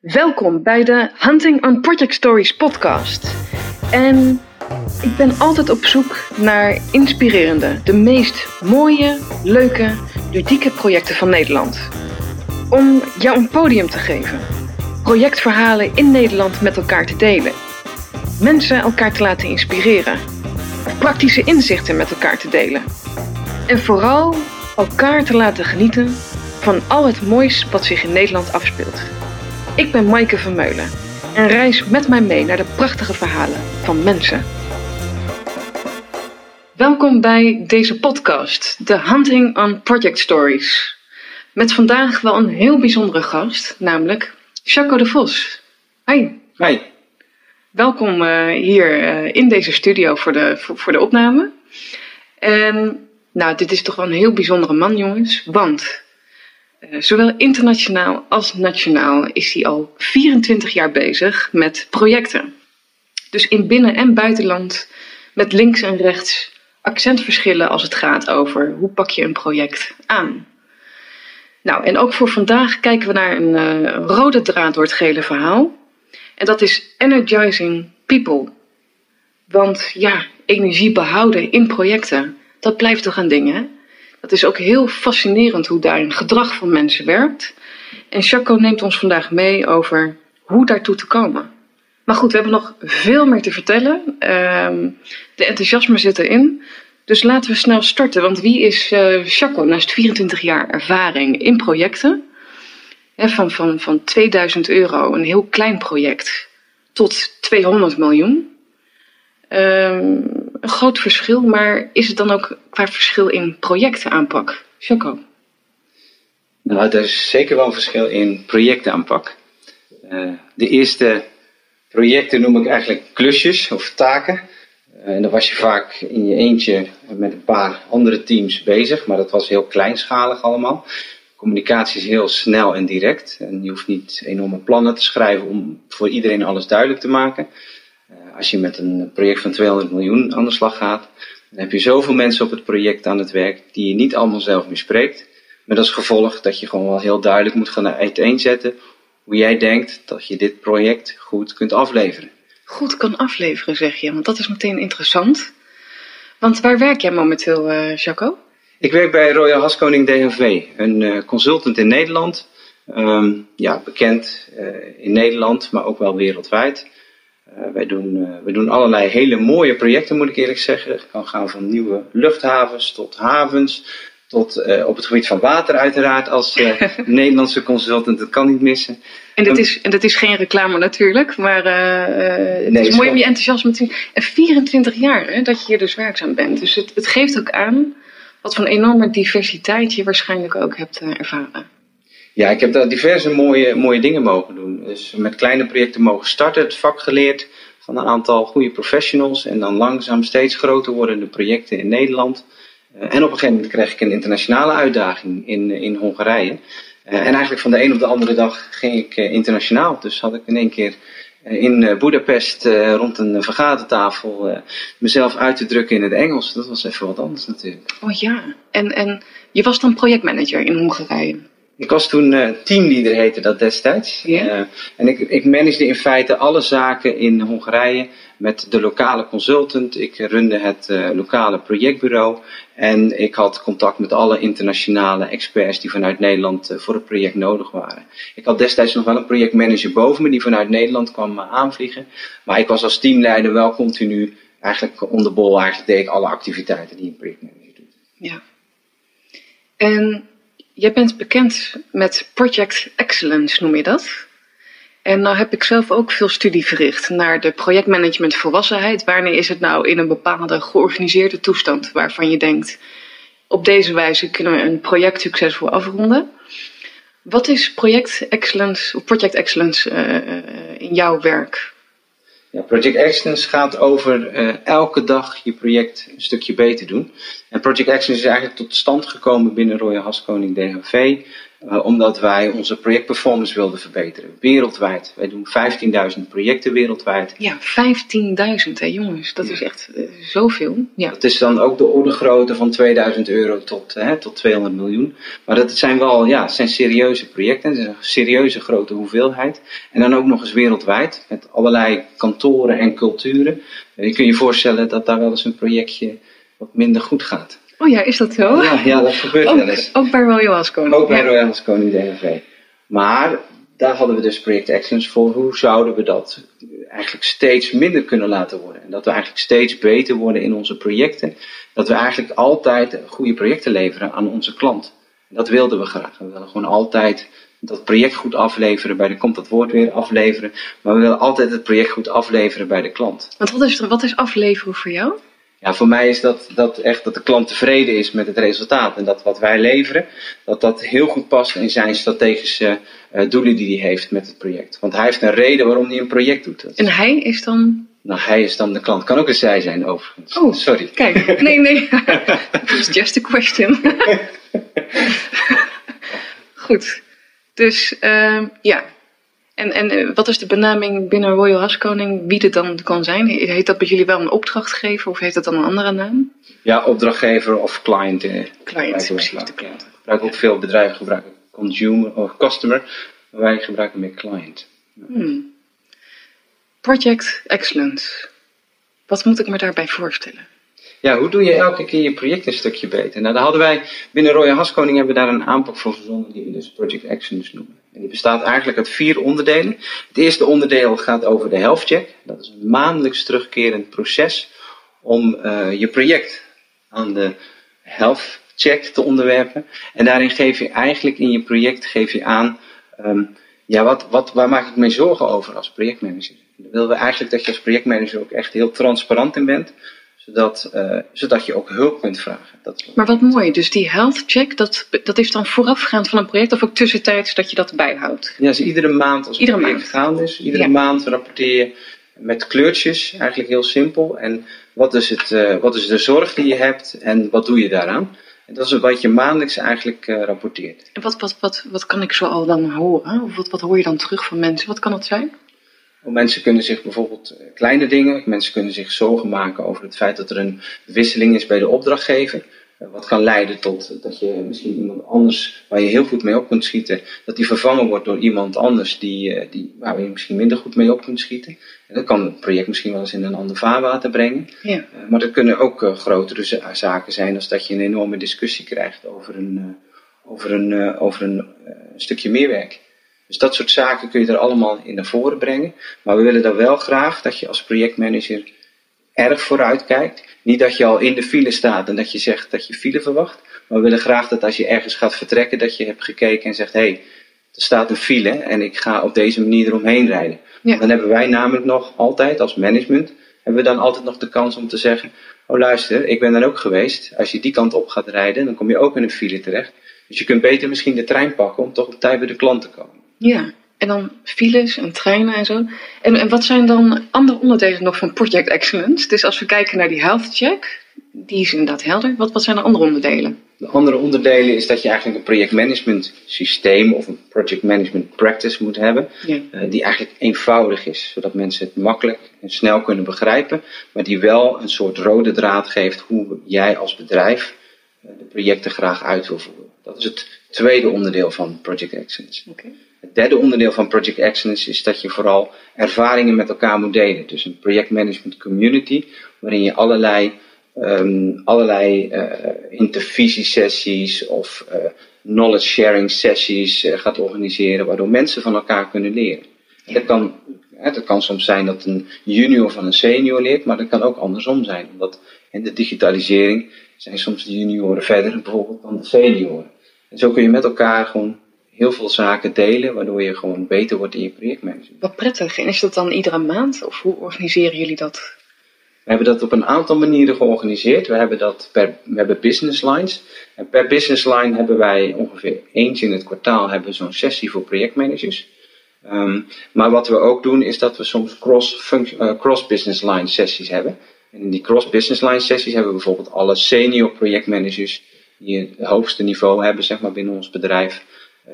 Welkom bij de Hunting on Project Stories podcast. En ik ben altijd op zoek naar inspirerende, de meest mooie, leuke, ludieke projecten van Nederland. Om jou een podium te geven. Projectverhalen in Nederland met elkaar te delen. Mensen elkaar te laten inspireren. Praktische inzichten met elkaar te delen. En vooral elkaar te laten genieten van al het moois wat zich in Nederland afspeelt. Ik ben Maaike Vermeulen en reis met mij mee naar de prachtige verhalen van mensen. Welkom bij deze podcast, The Hunting on Project Stories. Met vandaag wel een heel bijzondere gast, namelijk Jaco de Vos. Hi. Hi. Welkom uh, hier uh, in deze studio voor de, voor, voor de opname. En nou, dit is toch wel een heel bijzondere man, jongens. Want zowel internationaal als nationaal is hij al 24 jaar bezig met projecten. Dus in binnen- en buitenland, met links en rechts accentverschillen als het gaat over hoe pak je een project aan. Nou, en ook voor vandaag kijken we naar een uh, rode draad door het gele verhaal. En dat is energizing people. Want ja, energie behouden in projecten, dat blijft toch een ding, hè? Dat is ook heel fascinerend hoe daar een gedrag van mensen werkt. En Chaco neemt ons vandaag mee over hoe daartoe te komen. Maar goed, we hebben nog veel meer te vertellen. Uh, de enthousiasme zit erin. Dus laten we snel starten. Want wie is uh, Chaco naast 24 jaar ervaring in projecten? Van, van, van 2000 euro, een heel klein project, tot 200 miljoen. Um, een groot verschil, maar is het dan ook qua verschil in projectaanpak? Chaco? Nou, er is zeker wel een verschil in projectaanpak. Uh, de eerste projecten noem ik eigenlijk klusjes of taken. Uh, en dan was je vaak in je eentje met een paar andere teams bezig, maar dat was heel kleinschalig allemaal. Communicatie is heel snel en direct. En je hoeft niet enorme plannen te schrijven om voor iedereen alles duidelijk te maken. Als je met een project van 200 miljoen aan de slag gaat, dan heb je zoveel mensen op het project aan het werk die je niet allemaal zelf meer spreekt. Met als gevolg dat je gewoon wel heel duidelijk moet gaan uiteenzetten hoe jij denkt dat je dit project goed kunt afleveren. Goed kan afleveren, zeg je, want dat is meteen interessant. Want waar werk jij momenteel, uh, Jaco? Ik werk bij Royal Haskoning DHV, een uh, consultant in Nederland. Um, ja, bekend uh, in Nederland, maar ook wel wereldwijd. Uh, wij, doen, uh, wij doen allerlei hele mooie projecten, moet ik eerlijk zeggen. Het kan gaan van nieuwe luchthavens tot havens, tot uh, op het gebied van water uiteraard als Nederlandse consultant. Dat kan niet missen. En dat, is, en dat is geen reclame natuurlijk, maar het nee, is mooi om je enthousiasme te zien. En 24 jaar hè, dat je hier dus werkzaam bent. Dus het, het geeft ook aan wat voor een enorme diversiteit je waarschijnlijk ook hebt ervaren. Ja, ik heb daar diverse mooie, mooie dingen mogen doen. Dus met kleine projecten mogen starten, het vak geleerd van een aantal goede professionals. En dan langzaam steeds groter worden de projecten in Nederland. Uh, en op een gegeven moment kreeg ik een internationale uitdaging in, in Hongarije. Uh, en eigenlijk van de een op de andere dag ging ik uh, internationaal. Dus had ik in één keer in Budapest rond een vergadertafel mezelf uit te drukken in het Engels. Dat was even wat anders natuurlijk. Oh ja, en, en je was dan projectmanager in Hongarije? Ik was toen uh, teamleader, heette dat destijds. Yeah. Uh, en ik, ik managede in feite alle zaken in Hongarije met de lokale consultant. Ik runde het uh, lokale projectbureau. En ik had contact met alle internationale experts die vanuit Nederland voor het project nodig waren. Ik had destijds nog wel een projectmanager boven me die vanuit Nederland kwam aanvliegen. Maar ik was als teamleider wel continu eigenlijk on the ball. Eigenlijk deed ik alle activiteiten die een projectmanager doet. Ja. En Jij bent bekend met Project Excellence, noem je dat? En nou heb ik zelf ook veel studie verricht naar de projectmanagement volwassenheid. Wanneer is het nou in een bepaalde georganiseerde toestand waarvan je denkt, op deze wijze kunnen we een project succesvol afronden? Wat is project excellence of project excellence uh, in jouw werk? Ja, Project Excellence gaat over uh, elke dag je project een stukje beter doen. En Project Excellence is eigenlijk tot stand gekomen binnen Royal Haskoning DHV. Uh, omdat wij onze projectperformance wilden verbeteren. Wereldwijd. Wij doen 15.000 projecten wereldwijd. Ja, 15.000 hè jongens. Dat is echt uh, zoveel. Ja. Dat is dan ook de orde grootte van 2000 euro tot, uh, tot 200 miljoen. Maar dat zijn wel ja, het zijn serieuze projecten. Het is een serieuze grote hoeveelheid. En dan ook nog eens wereldwijd. Allerlei kantoren en culturen. je kunt je voorstellen dat daar wel eens een projectje wat minder goed gaat. Oh ja, is dat zo? Ja, ja dat gebeurt ook, wel eens. Ook bij Royal Haskoning? Ook bij ja. Royal Haskoning DNV. Maar daar hadden we dus project Excellence voor. Hoe zouden we dat eigenlijk steeds minder kunnen laten worden? En dat we eigenlijk steeds beter worden in onze projecten. Dat we eigenlijk altijd goede projecten leveren aan onze klant. Dat wilden we graag. We willen gewoon altijd dat project goed afleveren bij de, komt dat woord weer, afleveren. Maar we willen altijd het project goed afleveren bij de klant. Want wat is, wat is afleveren voor jou? Ja, voor mij is dat, dat echt dat de klant tevreden is met het resultaat. En dat wat wij leveren, dat dat heel goed past in zijn strategische uh, doelen die hij heeft met het project. Want hij heeft een reden waarom hij een project doet. En hij is dan? Nou, hij is dan de klant. Kan ook een zij zijn overigens. Oh, sorry. Kijk, nee, nee. It's just a question. goed. Dus uh, ja, en, en wat is de benaming binnen Royal Haskoning, wie het dan kan zijn? Heet dat bij jullie wel een opdrachtgever of heeft dat dan een andere naam? Ja, opdrachtgever of client. Eh, client, precies, de klant. Gebruiken ook veel bedrijven gebruiken consumer of customer, maar wij gebruiken meer client. Hmm. Project Excellence. Wat moet ik me daarbij voorstellen? Ja, hoe doe je elke keer je project een stukje beter? Nou, daar hadden wij binnen Royal Haskoning hebben we daar een aanpak voor verzonnen die we dus Project Excellence noemen. En die bestaat eigenlijk uit vier onderdelen. Het eerste onderdeel gaat over de health check. Dat is een maandelijks terugkerend proces om uh, je project aan de health check te onderwerpen. En daarin geef je eigenlijk in je project geef je aan, um, ja, wat, wat, waar maak ik me zorgen over als projectmanager? Dan willen we eigenlijk dat je als projectmanager ook echt heel transparant in bent zodat, uh, zodat je ook hulp kunt vragen. Dat maar wat mooi, dus die health check, dat, dat is dan voorafgaand van een project of ook tussentijds dat je dat bijhoudt? Ja, dus iedere maand als iedere het project gaande is, iedere ja. maand rapporteer je met kleurtjes, eigenlijk heel simpel. En wat is, het, uh, wat is de zorg die je hebt en wat doe je daaraan? En dat is wat je maandelijks eigenlijk uh, rapporteert. En wat, wat, wat, wat kan ik zo al dan horen? Of wat, wat hoor je dan terug van mensen? Wat kan dat zijn? Mensen kunnen zich bijvoorbeeld kleine dingen, mensen kunnen zich zorgen maken over het feit dat er een wisseling is bij de opdrachtgever. Wat kan leiden tot dat je misschien iemand anders, waar je heel goed mee op kunt schieten, dat die vervangen wordt door iemand anders die, die, waar je misschien minder goed mee op kunt schieten. En dat kan het project misschien wel eens in een ander vaarwater brengen. Ja. Maar er kunnen ook grotere zaken zijn als dat je een enorme discussie krijgt over een, over een, over een stukje meerwerk. Dus dat soort zaken kun je er allemaal in naar voren brengen. Maar we willen dan wel graag dat je als projectmanager erg vooruit kijkt. Niet dat je al in de file staat en dat je zegt dat je file verwacht. Maar we willen graag dat als je ergens gaat vertrekken, dat je hebt gekeken en zegt: hé, hey, er staat een file en ik ga op deze manier eromheen rijden. Ja. Dan hebben wij namelijk nog altijd als management, hebben we dan altijd nog de kans om te zeggen: oh luister, ik ben er ook geweest. Als je die kant op gaat rijden, dan kom je ook in een file terecht. Dus je kunt beter misschien de trein pakken om toch op tijd bij de klant te komen. Ja, en dan files en treinen en zo. En, en wat zijn dan andere onderdelen nog van Project Excellence? Dus als we kijken naar die health check, die is inderdaad helder. Wat, wat zijn de andere onderdelen? De andere onderdelen is dat je eigenlijk een projectmanagement systeem of een project management practice moet hebben. Ja. Uh, die eigenlijk eenvoudig is, zodat mensen het makkelijk en snel kunnen begrijpen. Maar die wel een soort rode draad geeft hoe jij als bedrijf uh, de projecten graag uit wil voeren. Dat is het tweede onderdeel van Project Excellence. Okay. Het derde onderdeel van Project Excellence is dat je vooral ervaringen met elkaar moet delen. Dus een projectmanagement community, waarin je allerlei, um, allerlei uh, intervisiesessies of uh, knowledge sharing sessies uh, gaat organiseren, waardoor mensen van elkaar kunnen leren. Ja. Dat, kan, hè, dat kan soms zijn dat een junior van een senior leert, maar dat kan ook andersom zijn. Omdat in de digitalisering zijn soms de junioren verder bijvoorbeeld dan de senioren. En zo kun je met elkaar gewoon heel veel zaken delen, waardoor je gewoon beter wordt in je projectmanagement. Wat prettig. En is dat dan iedere maand of hoe organiseren jullie dat? We hebben dat op een aantal manieren georganiseerd. We hebben, dat per, we hebben business lines. En per business line hebben wij ongeveer eens in het kwartaal hebben zo'n sessie voor projectmanagers. Um, maar wat we ook doen is dat we soms cross, uh, cross business line sessies hebben. En in die cross business line sessies hebben we bijvoorbeeld alle senior projectmanagers die het hoogste niveau hebben zeg maar, binnen ons bedrijf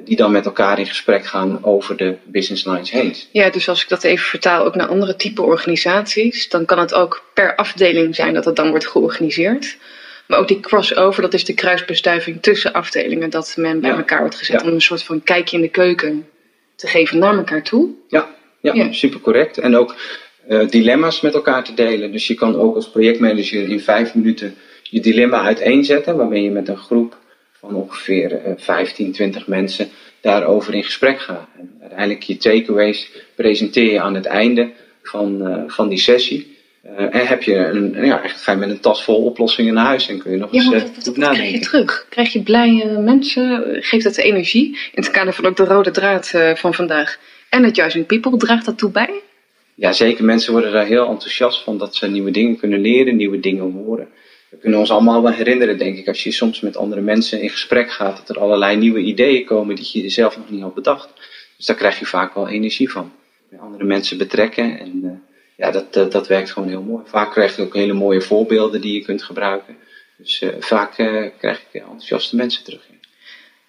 die dan met elkaar in gesprek gaan over de business lines heen. Ja, dus als ik dat even vertaal ook naar andere type organisaties, dan kan het ook per afdeling zijn dat het dan wordt georganiseerd. Maar ook die crossover, dat is de kruisbestuiving tussen afdelingen, dat men bij elkaar wordt gezet om een soort van kijkje in de keuken te geven naar elkaar toe. Ja, ja, super correct. En ook uh, dilemma's met elkaar te delen. Dus je kan ook als projectmanager in vijf minuten je dilemma uiteenzetten, waarmee je met een groep van ongeveer uh, 15, 20 mensen daarover in gesprek gaat. En uiteindelijk je takeaways presenteer je aan het einde van, uh, van die sessie. Uh, en heb je een, ja, echt ga je met een tas vol oplossingen naar huis en kun je nog eens ja, wat, wat, krijg je terug? Krijg je blije mensen? Geeft dat energie? In het kader van ook de rode draad uh, van vandaag. En het Juist People, draagt dat toe bij? Ja, zeker. Mensen worden daar heel enthousiast van dat ze nieuwe dingen kunnen leren, nieuwe dingen horen. We kunnen ons allemaal wel herinneren, denk ik, als je soms met andere mensen in gesprek gaat, dat er allerlei nieuwe ideeën komen die je zelf nog niet had bedacht. Dus daar krijg je vaak wel energie van. Andere mensen betrekken en uh, ja, dat, dat, dat, werkt gewoon heel mooi. Vaak krijg je ook hele mooie voorbeelden die je kunt gebruiken. Dus uh, vaak uh, krijg ik enthousiaste mensen terug.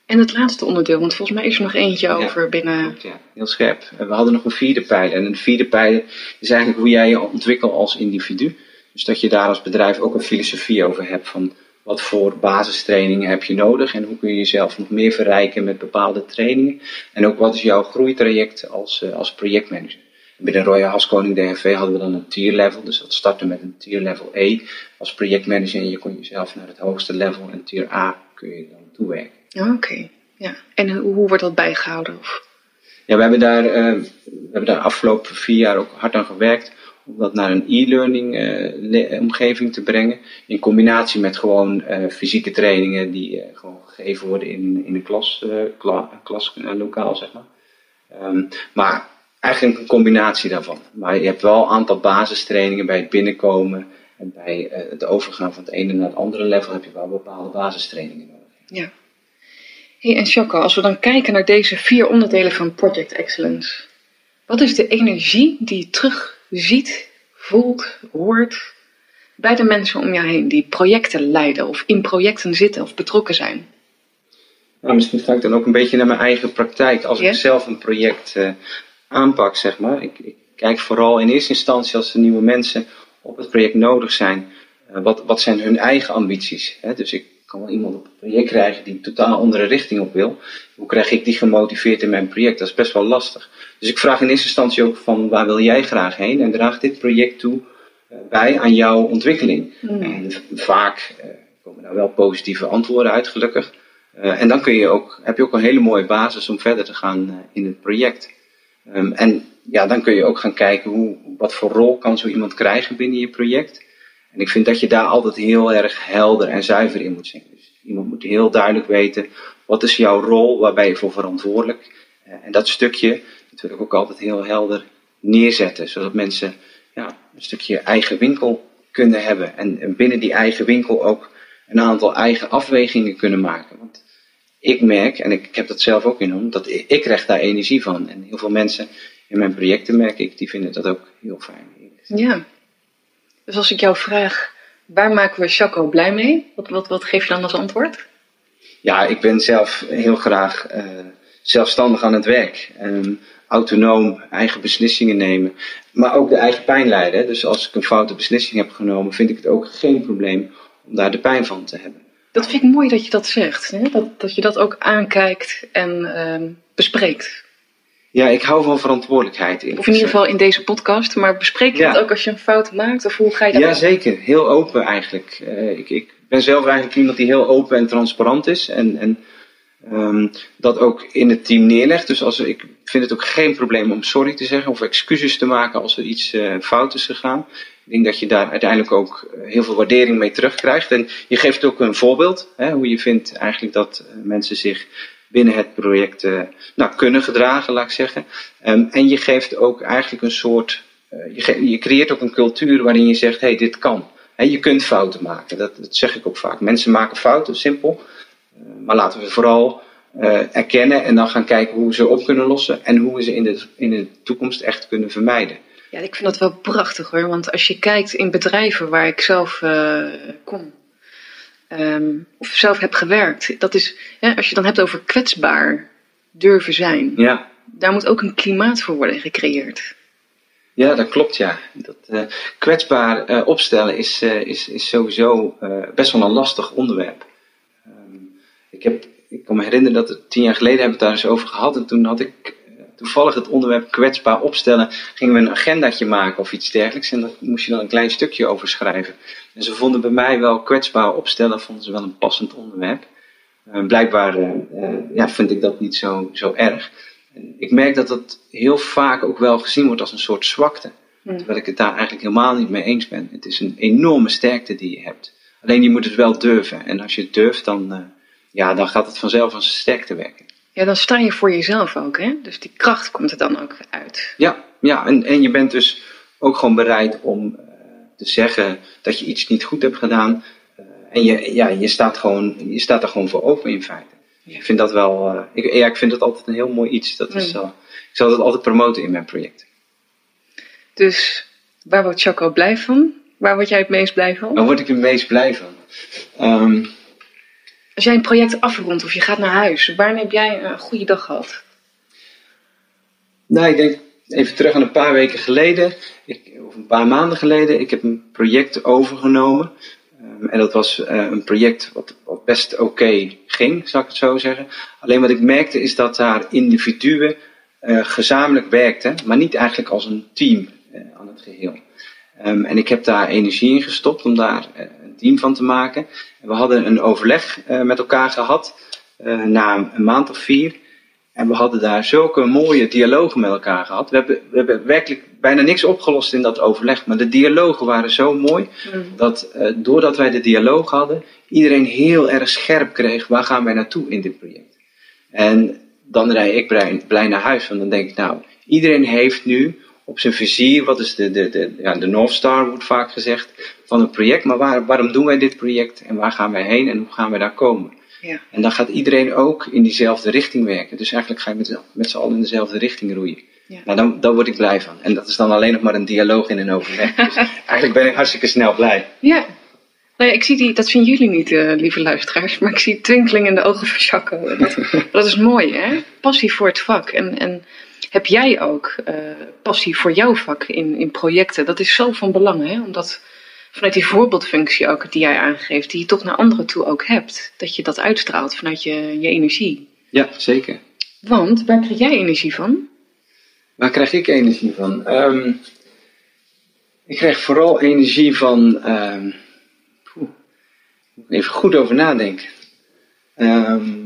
En het laatste onderdeel, want volgens mij is er nog eentje over binnen. Ja, heel scherp. We hadden nog een vierde pijler. En een vierde pijler is eigenlijk hoe jij je ontwikkelt als individu. Dus dat je daar als bedrijf ook een filosofie over hebt van wat voor basistrainingen heb je nodig en hoe kun je jezelf nog meer verrijken met bepaalde trainingen. En ook wat is jouw groeitraject als, uh, als projectmanager. Binnen Royal Haskoning DNV hadden we dan een tier level, dus dat startte met een tier level E als projectmanager en je kon jezelf naar het hoogste level en tier A kun je dan toewerken. Oké, ja. En hoe wordt dat bijgehouden? Of? Ja, we hebben, daar, uh, we hebben daar afgelopen vier jaar ook hard aan gewerkt om dat naar een e-learning uh, omgeving te brengen. In combinatie met gewoon uh, fysieke trainingen die gewoon gegeven worden in, in een klas, kla, klaslokaal, zeg maar. Um, maar eigenlijk een combinatie daarvan. Maar je hebt wel een aantal basistrainingen bij het binnenkomen en bij het overgaan van het ene naar het andere level heb je wel bepaalde basistrainingen nodig. Ja. Hey, en Choco, als we dan kijken naar deze vier onderdelen van Project Excellence, wat is de energie die je terug ziet, voelt, hoort bij de mensen om jou heen die projecten leiden of in projecten zitten of betrokken zijn? Nou, misschien ga ik dan ook een beetje naar mijn eigen praktijk. Als ik zelf een project uh, aanpak, zeg maar. Ik, ik, kijk vooral in eerste instantie als er nieuwe mensen op het project nodig zijn. Uh, wat, wat zijn hun eigen ambities? Hè? Dus ik kan wel iemand op een project krijgen die totaal andere richting op wil. Hoe krijg ik die gemotiveerd in mijn project? Dat is best wel lastig. Dus ik vraag in eerste instantie ook van waar wil jij graag heen? En draagt dit project toe uh, bij aan jouw ontwikkeling? Mm. En vaak uh, komen daar wel positieve antwoorden uit, gelukkig. Uh, en dan kun je ook, heb je ook een hele mooie basis om verder te gaan in het project. Um, en ja, dan kun je ook gaan kijken hoe, wat voor rol kan zo iemand krijgen binnen je project. En ik vind dat je daar altijd heel erg helder en zuiver in moet zijn. Dus iemand moet heel duidelijk weten, wat is jouw rol, waar ben je voor verantwoordelijk? En dat stukje, ik ook altijd heel helder neerzetten, zodat mensen ja, een stukje eigen winkel kunnen hebben. En binnen die eigen winkel ook een aantal eigen afwegingen kunnen maken. Want ik merk, en ik, heb dat zelf ook in dat ik, ik krijg daar energie van. En heel veel mensen in mijn projecten merk ik, die vinden dat ook heel fijn. Ja, dus als ik jou vraag, waar maken we Chaco blij mee? Wat, wat, wat geef je dan als antwoord? Ja, ik ben zelf heel graag uh, zelfstandig aan het werk. Um, autonoom, eigen beslissingen nemen. Maar ook de eigen pijn leiden. Dus als ik een foute beslissing heb genomen, vind ik het ook geen probleem om daar de pijn van te hebben. Dat vind ik mooi dat je dat zegt. Hè? Dat, dat je dat ook aankijkt en um, bespreekt. Ja, ik hou van verantwoordelijkheid. In. Of in ieder geval in deze podcast. Maar bespreek je ja. het ook als je een fout maakt? Of hoe ga je dat Ja, zeker. Heel open eigenlijk. Uh, ik, ik, ben zelf eigenlijk iemand die heel open en transparant is. En, en um, dat ook in het team neerlegt. Dus als, ik vind het ook geen probleem om sorry te zeggen of excuses te maken als er iets uh, fout is gegaan. Ik denk dat je daar uiteindelijk ook heel veel waardering mee terugkrijgt. En je geeft ook een voorbeeld. Hè, hoe je vindt eigenlijk dat mensen zich binnen het project uh, nou, kunnen gedragen, laat ik zeggen. Um, en je geeft ook eigenlijk een soort, uh, je, je, creëert ook een cultuur waarin je zegt, hey, dit kan. He, je kunt fouten maken, dat, dat, zeg ik ook vaak. Mensen maken fouten, simpel. Uh, maar laten we vooral erkennen en dan gaan kijken hoe ze op kunnen lossen en hoe we ze in de, in de toekomst echt kunnen vermijden. Ja, ik vind dat wel prachtig hoor, want als je kijkt in bedrijven waar ik zelf kom, Um, of zelf heb gewerkt. Dat is, als je dan hebt over kwetsbaar durven zijn. Ja, Daar moet ook een klimaat voor worden gecreëerd. ja dat klopt, ja. Dat, eh, kwetsbaar eh, opstellen is, eh, is, is sowieso best wel een lastig onderwerp. Ehm, ik, heb, ik kan me herinneren dat het tien jaar geleden hebben we het daar eens over gehad. En toen had ik toevallig het onderwerp kwetsbaar opstellen. Gingen we een agendaatje maken of iets dergelijks. En daar moest je dan een klein stukje over schrijven. En ze vonden bij mij wel kwetsbaar opstellen, vonden ze wel een passend onderwerp. Eh, blijkbaar eh, eh, ja, vind ik dat niet zo, zo erg. En ik merk dat dat heel vaak ook wel gezien wordt als een soort zwakte. Hmm. Terwijl ik het daar eigenlijk helemaal niet mee eens ben. Het is een enorme sterkte die je hebt. Alleen je moet het wel durven. En als je het durft, dan, ja, dan gaat het vanzelf als een sterkte werken. Ja, dan sta je voor jezelf ook, hè? Dus die kracht komt er dan ook uit. Ja, ja en, en je bent dus ook gewoon bereid om eh, te zeggen dat je iets niet goed hebt gedaan. Eh, en je, ja, je, staat gewoon, je staat er gewoon voor open in feite. Ja. Ik vind dat wel, eh, ik, ja, ik vind dat altijd een heel mooi iets. Dat is, Mm. eh, ik zal dat altijd promoten in mijn project. Dus waar wordt Chaco blij van? Waar word jij het meest blij van? Waar word ik het meest blij van? Ehm, Als jij een project afrondt of je gaat naar huis, wanneer heb jij een goede dag gehad? Nou, ik denk even terug aan een paar weken geleden, ik, of een paar maanden geleden. Ik heb een project overgenomen. Ehm, en dat was eh, een project wat, wat best oké ging, zal ik het zo zeggen. Alleen wat ik merkte is dat daar individuen eh, gezamenlijk werkten, maar niet eigenlijk als een team eh, aan het geheel. Ehm, en ik heb daar energie in gestopt om daar een team van te maken. En we hadden een overleg eh, met elkaar gehad eh, na een maand of vier. En we hadden daar zulke mooie dialogen met elkaar gehad. We hebben, we hebben werkelijk bijna niks opgelost in dat overleg. Maar de dialogen waren zo mooi. Dat eh, doordat wij de dialoog hadden, iedereen heel erg scherp kreeg. Waar gaan wij naartoe in dit project? En dan rij ik blij, blij naar huis. Want dan denk ik, nou, iedereen heeft nu op zijn vizier, wat is de, de, de, ja, de North Star, wordt vaak gezegd, van het project. Maar waar, waarom doen wij dit project? En waar gaan wij heen? En hoe gaan wij daar komen? Ja. En dan gaat iedereen ook in diezelfde richting werken. Dus eigenlijk ga je met, met z'n allen in dezelfde richting roeien. Ja. Nou, dan, daar word ik blij van. En dat is dan alleen nog maar een dialoog in een overleg. Dus eigenlijk ben ik hartstikke snel blij. Ja. Nou ja, ik zie die, dat zien jullie niet, eh, lieve luisteraars, maar ik zie twinkeling in de ogen van. En Dat, dat is mooi, hè? Passie voor het vak. En, en heb jij ook eh, passie voor jouw vak in, in projecten? Dat is zo van belang, hè? Omdat vanuit die voorbeeldfunctie ook die jij aangeeft, die je toch naar anderen toe ook hebt, dat je dat uitstraalt vanuit je, je energie. Ja, zeker. Want waar krijg jij energie van? Waar krijg ik energie van? Ehm, ik krijg vooral energie van. ik even goed over nadenken. Ehm,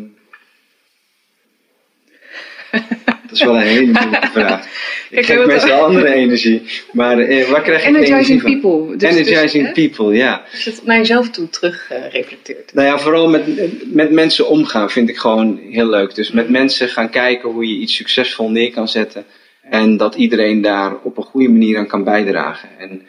dat is wel een hele moeilijke vraag. Ik wat- meestal andere energie. Maar eh, waar krijg ik energie Energizing van? people. Dus, Energizing dus, people, ja. Als je het naar jezelf toe terug eh, reflecteert. Nou ja, vooral met, met mensen omgaan vind ik gewoon heel leuk. Dus met mensen gaan kijken hoe je iets succesvol neer kan zetten. En dat iedereen daar op een goede manier aan kan bijdragen. En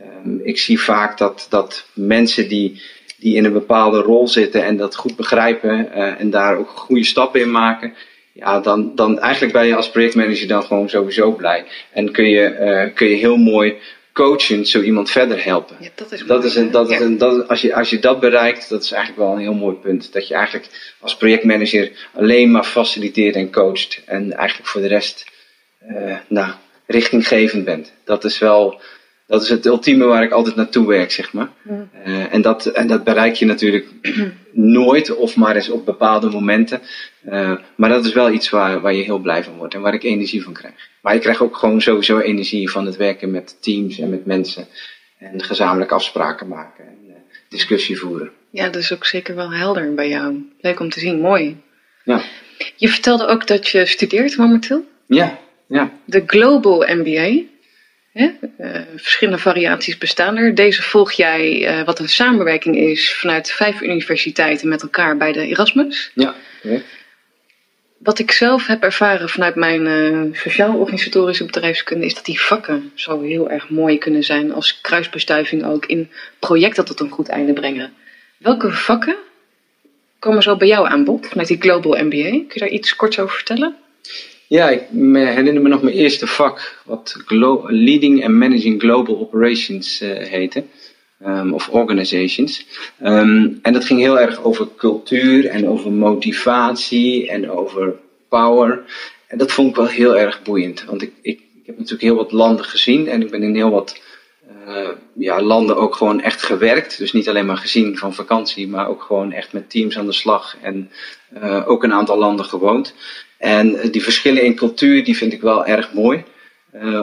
ehm, ik zie vaak dat, dat mensen die, die in een bepaalde rol zitten en dat goed begrijpen eh, en daar ook goede stappen in maken. Ja, dan, dan eigenlijk ben je als projectmanager dan gewoon sowieso blij. En kun je, eh, kun je heel mooi coachend zo iemand verder helpen. Ja, dat is, Dat mooi, is een, dat is een, dat, als, je, als je dat bereikt, dat is eigenlijk wel een heel mooi punt. Dat je eigenlijk als projectmanager alleen maar faciliteert en coacht. En eigenlijk voor de rest nou, richtinggevend bent. Dat is wel dat is het ultieme waar ik altijd naartoe werk, zeg maar. Eh, en, dat, en dat bereik je natuurlijk nooit of maar eens op bepaalde momenten. Eh, maar dat is wel iets waar, waar je heel blij van wordt en waar ik energie van krijg. Maar ik krijg ook gewoon sowieso energie van het werken met teams en met mensen. En gezamenlijk afspraken maken en eh, discussie voeren. Ja, dat is ook zeker wel helder bij jou. Leuk om te zien, mooi. Ja, Je vertelde ook dat je studeert momenteel. ja, ja. De Global MBA. Hè? Eh, verschillende variaties bestaan er. Deze volg jij, wat een samenwerking is vanuit vijf universiteiten met elkaar bij de Erasmus. ja. correct. Wat ik zelf heb ervaren vanuit mijn eh, sociaal-organisatorische bedrijfskunde is dat die vakken zo heel erg mooi kunnen zijn als kruisbestuiving ook in projecten tot een goed einde brengen. Welke vakken komen zo bij jou aan bod vanuit die Global MBA? Kun je daar iets kort over vertellen? Ja, ik herinner me nog mijn eerste vak, wat Leading and Managing Global Operations eh, heette. Ehm, of organizations. Ehm, en dat ging heel erg over cultuur en over motivatie en over power. En dat vond ik wel heel erg boeiend. Want ik, ik, heb natuurlijk heel wat landen gezien en ik ben in heel wat uh, ja, landen ook gewoon echt gewerkt. Dus niet alleen maar gezien van vakantie, maar ook gewoon echt met teams aan de slag. En uh, ook een aantal landen gewoond. En die verschillen in cultuur, die vind ik wel erg mooi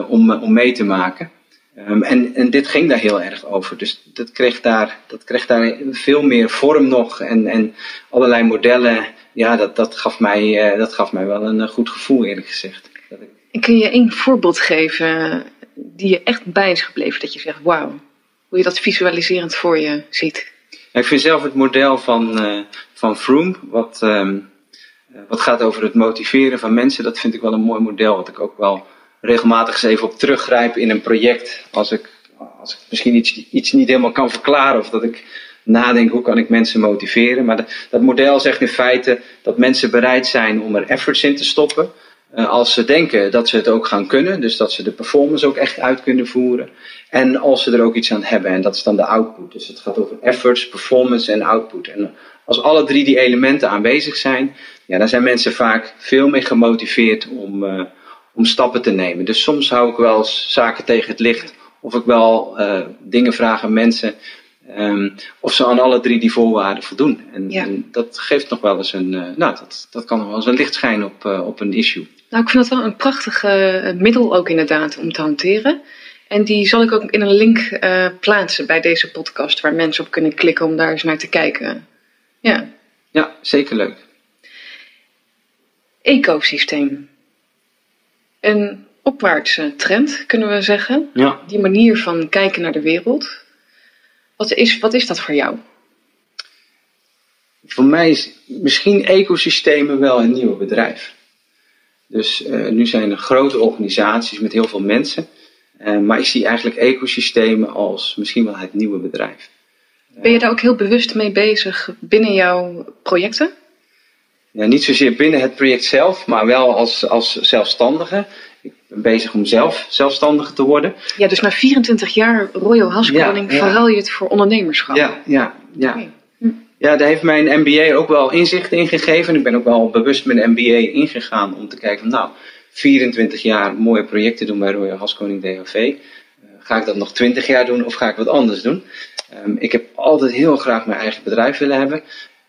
om, om mee te maken. Um, en, en dit ging daar heel erg over. Dus dat kreeg daar, dat kreeg daar veel meer vorm nog. En, en allerlei modellen. Ja, dat, dat, gaf mij, uh, dat gaf mij wel een goed gevoel, eerlijk gezegd. Dat ik... Kun je één voorbeeld geven die je echt bij is gebleven? Dat je zegt, wauw, hoe je dat visualiserend voor je ziet? Ja, ik vind zelf het model van, uh, van Froome, wat, um, wat gaat over het motiveren van mensen, dat vind ik wel een mooi model. Wat ik ook wel regelmatig eens even op teruggrijp in een project. Als ik, als ik misschien iets, iets niet helemaal kan verklaren of dat ik nadenk hoe kan ik mensen motiveren. Maar dat model zegt in feite dat mensen bereid zijn om er efforts in te stoppen. Uh, als ze denken dat ze het ook gaan kunnen, dus dat ze de performance ook echt uit kunnen voeren. En als ze er ook iets aan hebben, en dat is dan de output. Dus het gaat over efforts, performance en output. En als alle drie die elementen aanwezig zijn, ja, dan zijn mensen vaak veel meer gemotiveerd om, uh, om stappen te nemen. Dus soms hou ik wel eens zaken tegen het licht. Of ik wel uh, dingen vraag aan mensen. Um, of ze aan alle drie die voorwaarden voldoen. En, ja. en dat geeft nog wel eens een. Uh, nou, dat, dat kan nog wel eens een licht schijnen op, uh, op een issue. Nou, ik vind dat wel een prachtig middel ook inderdaad om te hanteren. En die zal ik ook in een link plaatsen bij deze podcast, waar mensen op kunnen klikken om daar eens naar te kijken. Ja, ja zeker leuk. Ecosysteem een opwaartse trend, kunnen we zeggen. Ja. Die manier van kijken naar de wereld. Wat is, wat is dat voor jou? Voor mij is misschien ecosystemen wel een nieuwe bedrijf. Dus uh, nu zijn er grote organisaties met heel veel mensen. Uh, maar ik zie eigenlijk ecosystemen als misschien wel het nieuwe bedrijf. Ben je daar ook heel bewust mee bezig binnen jouw projecten? Ja, niet zozeer binnen het project zelf, maar wel als, als zelfstandige. Ik ben bezig om zelf zelfstandig te worden. Ja, dus na 24 jaar Royal Haskoning ja, verhaal je het voor ondernemerschap. Ja, ja, ja. Okay. Hm. Ja, daar heeft mijn MBA ook wel inzicht in gegeven. Ik ben ook wel bewust mijn MBA ingegaan om te kijken van nou, 24 jaar mooie projecten doen bij Royal Haskoning DHV. Uh, ga ik dat nog 20 jaar doen of ga ik wat anders doen? Um, ik heb altijd heel graag mijn eigen bedrijf willen hebben.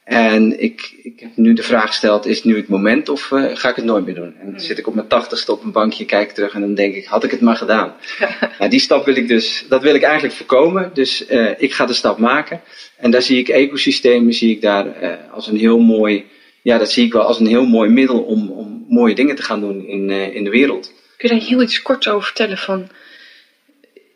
En ik, ik heb nu de vraag gesteld, is het nu het moment of uh, ga ik het nooit meer doen? En dan zit ik op mijn tachtigste op een bankje, kijk terug en dan denk ik, had ik het maar gedaan. nou, die stap wil ik dus, dat wil ik eigenlijk voorkomen. Dus uh, ik ga de stap maken. En daar zie ik ecosystemen, zie ik daar uh, als een heel mooi, ja dat zie ik wel als een heel mooi middel om, om mooie dingen te gaan doen in, in de wereld. Kun je daar heel iets kort over vertellen van,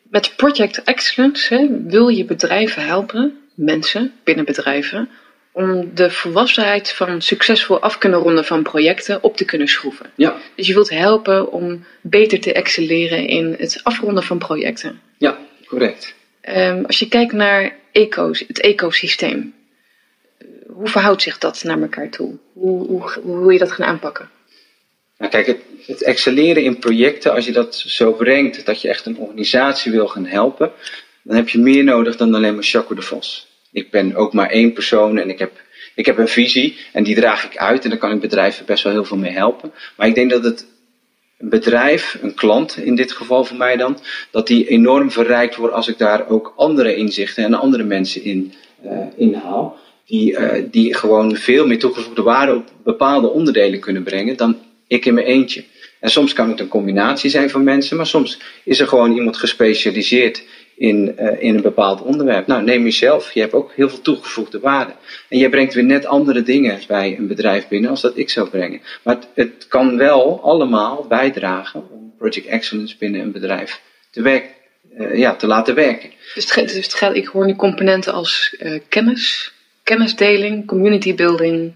met Project Excellence hè, wil je bedrijven helpen, mensen binnen bedrijven om de volwassenheid van succesvol af kunnen ronden van projecten op te kunnen schroeven. Ja. Dus je wilt helpen om beter te excelleren in het afronden van projecten. Ja, correct. Um, als je kijkt naar eco's, het ecosysteem, hoe verhoudt zich dat naar elkaar toe? Hoe, hoe, hoe wil je dat gaan aanpakken? Nou kijk, het, het excelleren in projecten, als je dat zo brengt dat je echt een organisatie wil gaan helpen, dan heb je meer nodig dan alleen maar Chaco de Vos ik ben ook maar één persoon en ik heb, ik heb een visie en die draag ik uit en daar kan ik bedrijven best wel heel veel mee helpen. Maar ik denk dat het een bedrijf, een klant in dit geval voor mij dan, dat die enorm verrijkt wordt als ik daar ook andere inzichten en andere mensen in uh, inhaal. Die, uh, die gewoon veel meer toegevoegde waarde op bepaalde onderdelen kunnen brengen dan ik in mijn eentje. En soms kan het een combinatie zijn van mensen, maar soms is er gewoon iemand gespecialiseerd in, uh, in een bepaald onderwerp. Nou, neem jezelf. Je hebt ook heel veel toegevoegde waarde. En jij brengt weer net andere dingen bij een bedrijf binnen als dat ik zou brengen. Maar het, het kan wel allemaal bijdragen om Project Excellence binnen een bedrijf te, werk, uh, ja, te laten werken. Dus, het, dus het gaat, ik hoor nu componenten als uh, kennis, kennisdeling, community building.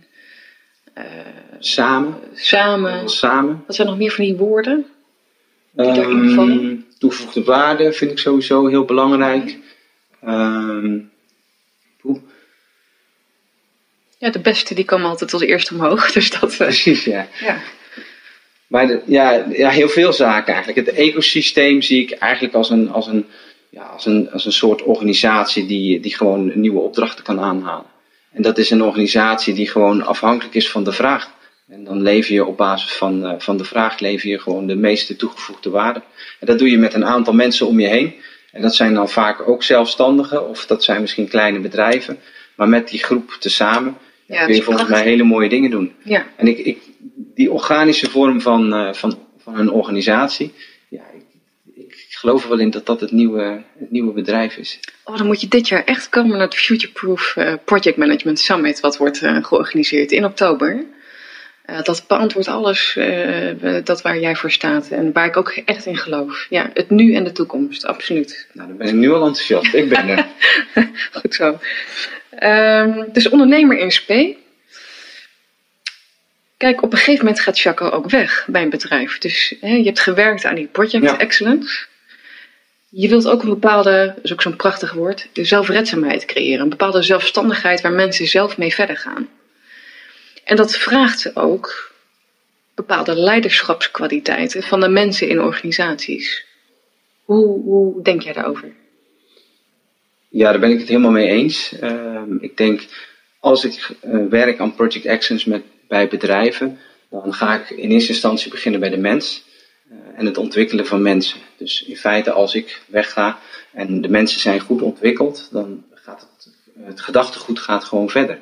samen. Samen. Samen. Wat zijn nog meer van die woorden? Die um, daarin vallen? Toegevoegde waarde vind ik sowieso heel belangrijk. Um, ja, de beste die komen altijd als eerste omhoog. Dus dat, Precies, ja. ja. Maar de, ja, ja, heel veel zaken eigenlijk. Het ecosysteem zie ik eigenlijk als een, als een, ja, als een, als een soort organisatie die, die gewoon nieuwe opdrachten kan aanhalen. En dat is een organisatie die gewoon afhankelijk is van de vraag En dan lever je op basis van, uh, van de vraag lever je gewoon de meeste toegevoegde waarde. En dat doe je met een aantal mensen om je heen. En dat zijn dan vaak ook zelfstandigen of dat zijn misschien kleine bedrijven. Maar met die groep tezamen ja, kun je volgens mij hele mooie dingen doen. Ja. En ik, ik, die organische vorm van, uh, van, van een organisatie, ja, ik, ik geloof er wel in dat dat het nieuwe, het nieuwe bedrijf is. Oh, dan moet je dit jaar echt komen naar het Futureproof uh, Project Management Summit, wat wordt uh, georganiseerd in oktober. Uh, dat beantwoordt alles uh, dat waar jij voor staat en waar ik ook echt in geloof. Ja, het nu en de toekomst, absoluut. Nou, dan ben ik nu al enthousiast. Ik ben er. Goed zo. Um, dus ondernemer in SP. Kijk, op een gegeven moment gaat Chaco ook weg bij een bedrijf. Dus hè, je hebt gewerkt aan die project ja. excellence. Je wilt ook een bepaalde, dat is ook zo'n prachtig woord, de zelfredzaamheid creëren. Een bepaalde zelfstandigheid waar mensen zelf mee verder gaan. En dat vraagt ook bepaalde leiderschapskwaliteiten van de mensen in organisaties. Hoe, hoe denk jij daarover? Ja, daar ben ik het helemaal mee eens. Uh, ik denk, als ik uh, werk aan Project Actions met, bij bedrijven, dan ga ik in eerste instantie beginnen bij de mens uh, en het ontwikkelen van mensen. Dus in feite, als ik wegga en de mensen zijn goed ontwikkeld, dan gaat het, het gedachtegoed gaat gewoon verder.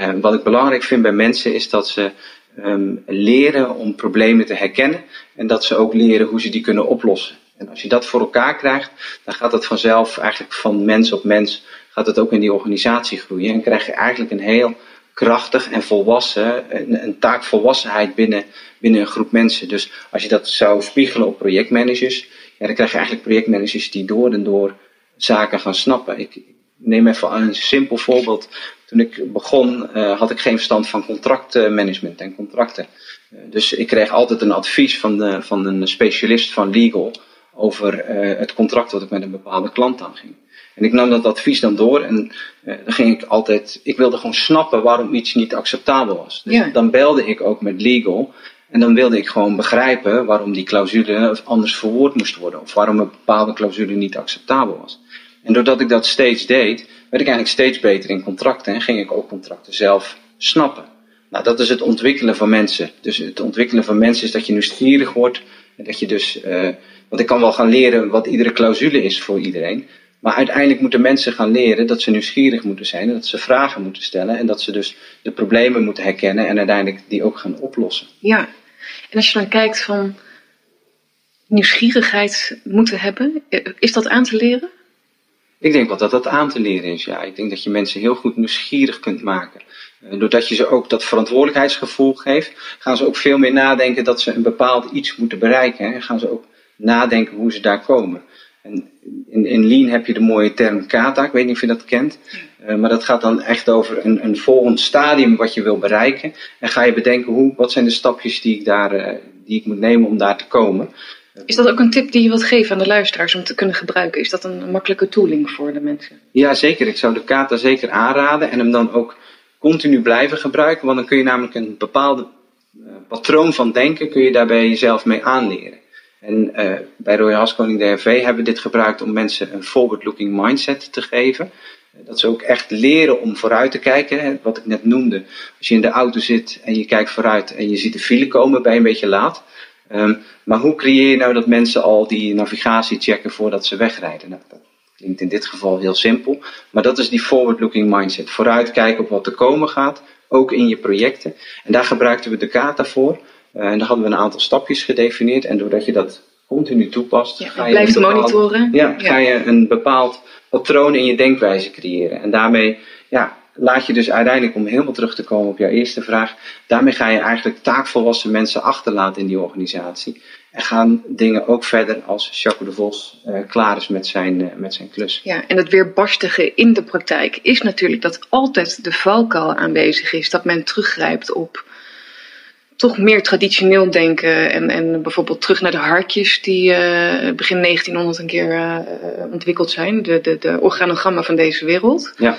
Uh, wat ik belangrijk vind bij mensen is dat ze um, leren om problemen te herkennen en dat ze ook leren hoe ze die kunnen oplossen. En als je dat voor elkaar krijgt, dan gaat het vanzelf eigenlijk van mens op mens, gaat het ook in die organisatie groeien. En krijg je eigenlijk een heel krachtig en volwassen, een, een taakvolwassenheid binnen, binnen een groep mensen. Dus als je dat zou spiegelen op projectmanagers, dan krijg je eigenlijk projectmanagers die door en door zaken gaan snappen. Ik neem even een simpel voorbeeld. Toen ik begon, uh, had ik geen verstand van contractmanagement en contracten. Uh, dus ik kreeg altijd een advies van, de, van een specialist van legal over uh, het contract wat ik met een bepaalde klant aanging. En ik nam dat advies dan door en dan ging ik altijd, ik wilde gewoon snappen waarom iets niet acceptabel was. Dus Ja. dan belde ik ook met legal en dan wilde ik gewoon begrijpen waarom die clausule anders verwoord moest worden of waarom een bepaalde clausule niet acceptabel was. En doordat ik dat steeds deed, werd ik eigenlijk steeds beter in contracten en ging ik ook contracten zelf snappen. Nou, dat is het ontwikkelen van mensen. Dus het ontwikkelen van mensen is dat je nieuwsgierig wordt en dat je dus, uh, want ik kan wel gaan leren wat iedere clausule is voor iedereen. Maar uiteindelijk moeten mensen gaan leren dat ze nieuwsgierig moeten zijn en dat ze vragen moeten stellen en dat ze dus de problemen moeten herkennen en uiteindelijk die ook gaan oplossen. Ja, en als je dan kijkt van nieuwsgierigheid moeten hebben, is dat aan te leren? Ik denk wel dat dat aan te leren is, ja. Ik denk dat je mensen heel goed nieuwsgierig kunt maken. Uh, doordat je ze ook dat verantwoordelijkheidsgevoel geeft, gaan ze ook veel meer nadenken dat ze een bepaald iets moeten bereiken. Hè. En gaan ze ook nadenken hoe ze daar komen. En in, in Lean heb je de mooie term kata, ik weet niet of je dat kent. Uh, maar dat gaat dan echt over een, een volgend stadium wat je wil bereiken. En ga je bedenken, hoe, wat zijn de stapjes die ik, daar, uh, die ik moet nemen om daar te komen. Is dat ook een tip die je wilt geven aan de luisteraars om te kunnen gebruiken? Is dat een makkelijke tooling voor de mensen? Ja, zeker. Ik zou de kata zeker aanraden en hem dan ook continu blijven gebruiken. Want dan kun je namelijk een bepaalde uh, patroon van denken kun je daarbij jezelf mee aanleren. En uh, bij Roy Haskoning DRV hebben we dit gebruikt om mensen een forward-looking mindset te geven. Dat ze ook echt leren om vooruit te kijken. Wat ik net noemde. Als je in de auto zit en je kijkt vooruit en je ziet de file komen, ben je een beetje laat. Um, maar hoe creëer je nou dat mensen al die navigatie checken voordat ze wegrijden? Nou, dat klinkt in dit geval heel simpel. Maar dat is die forward-looking mindset. Vooruitkijken op wat er komen gaat. Ook in je projecten. En daar gebruikten we de kata voor. Uh, en daar hadden we een aantal stapjes gedefinieerd. En doordat je dat continu toepast, ja, ga, je blijft bepaald, monitoren. Ja, ja, ga je een bepaald patroon in je denkwijze creëren. En daarmee ja, laat je dus uiteindelijk, om helemaal terug te komen op jouw eerste vraag, daarmee ga je eigenlijk taakvolwassen mensen achterlaten in die organisatie. En gaan dingen ook verder als Jacques de Vos uh, klaar is met zijn, uh, met zijn klus. Ja, en het weerbarstige in de praktijk is natuurlijk dat altijd de valkuil aanwezig is. Dat men teruggrijpt op toch meer traditioneel denken. En, en bijvoorbeeld terug naar de harkjes die uh, begin 1900 een keer ontwikkeld zijn. De, de, de organogrammen van deze wereld. Ja.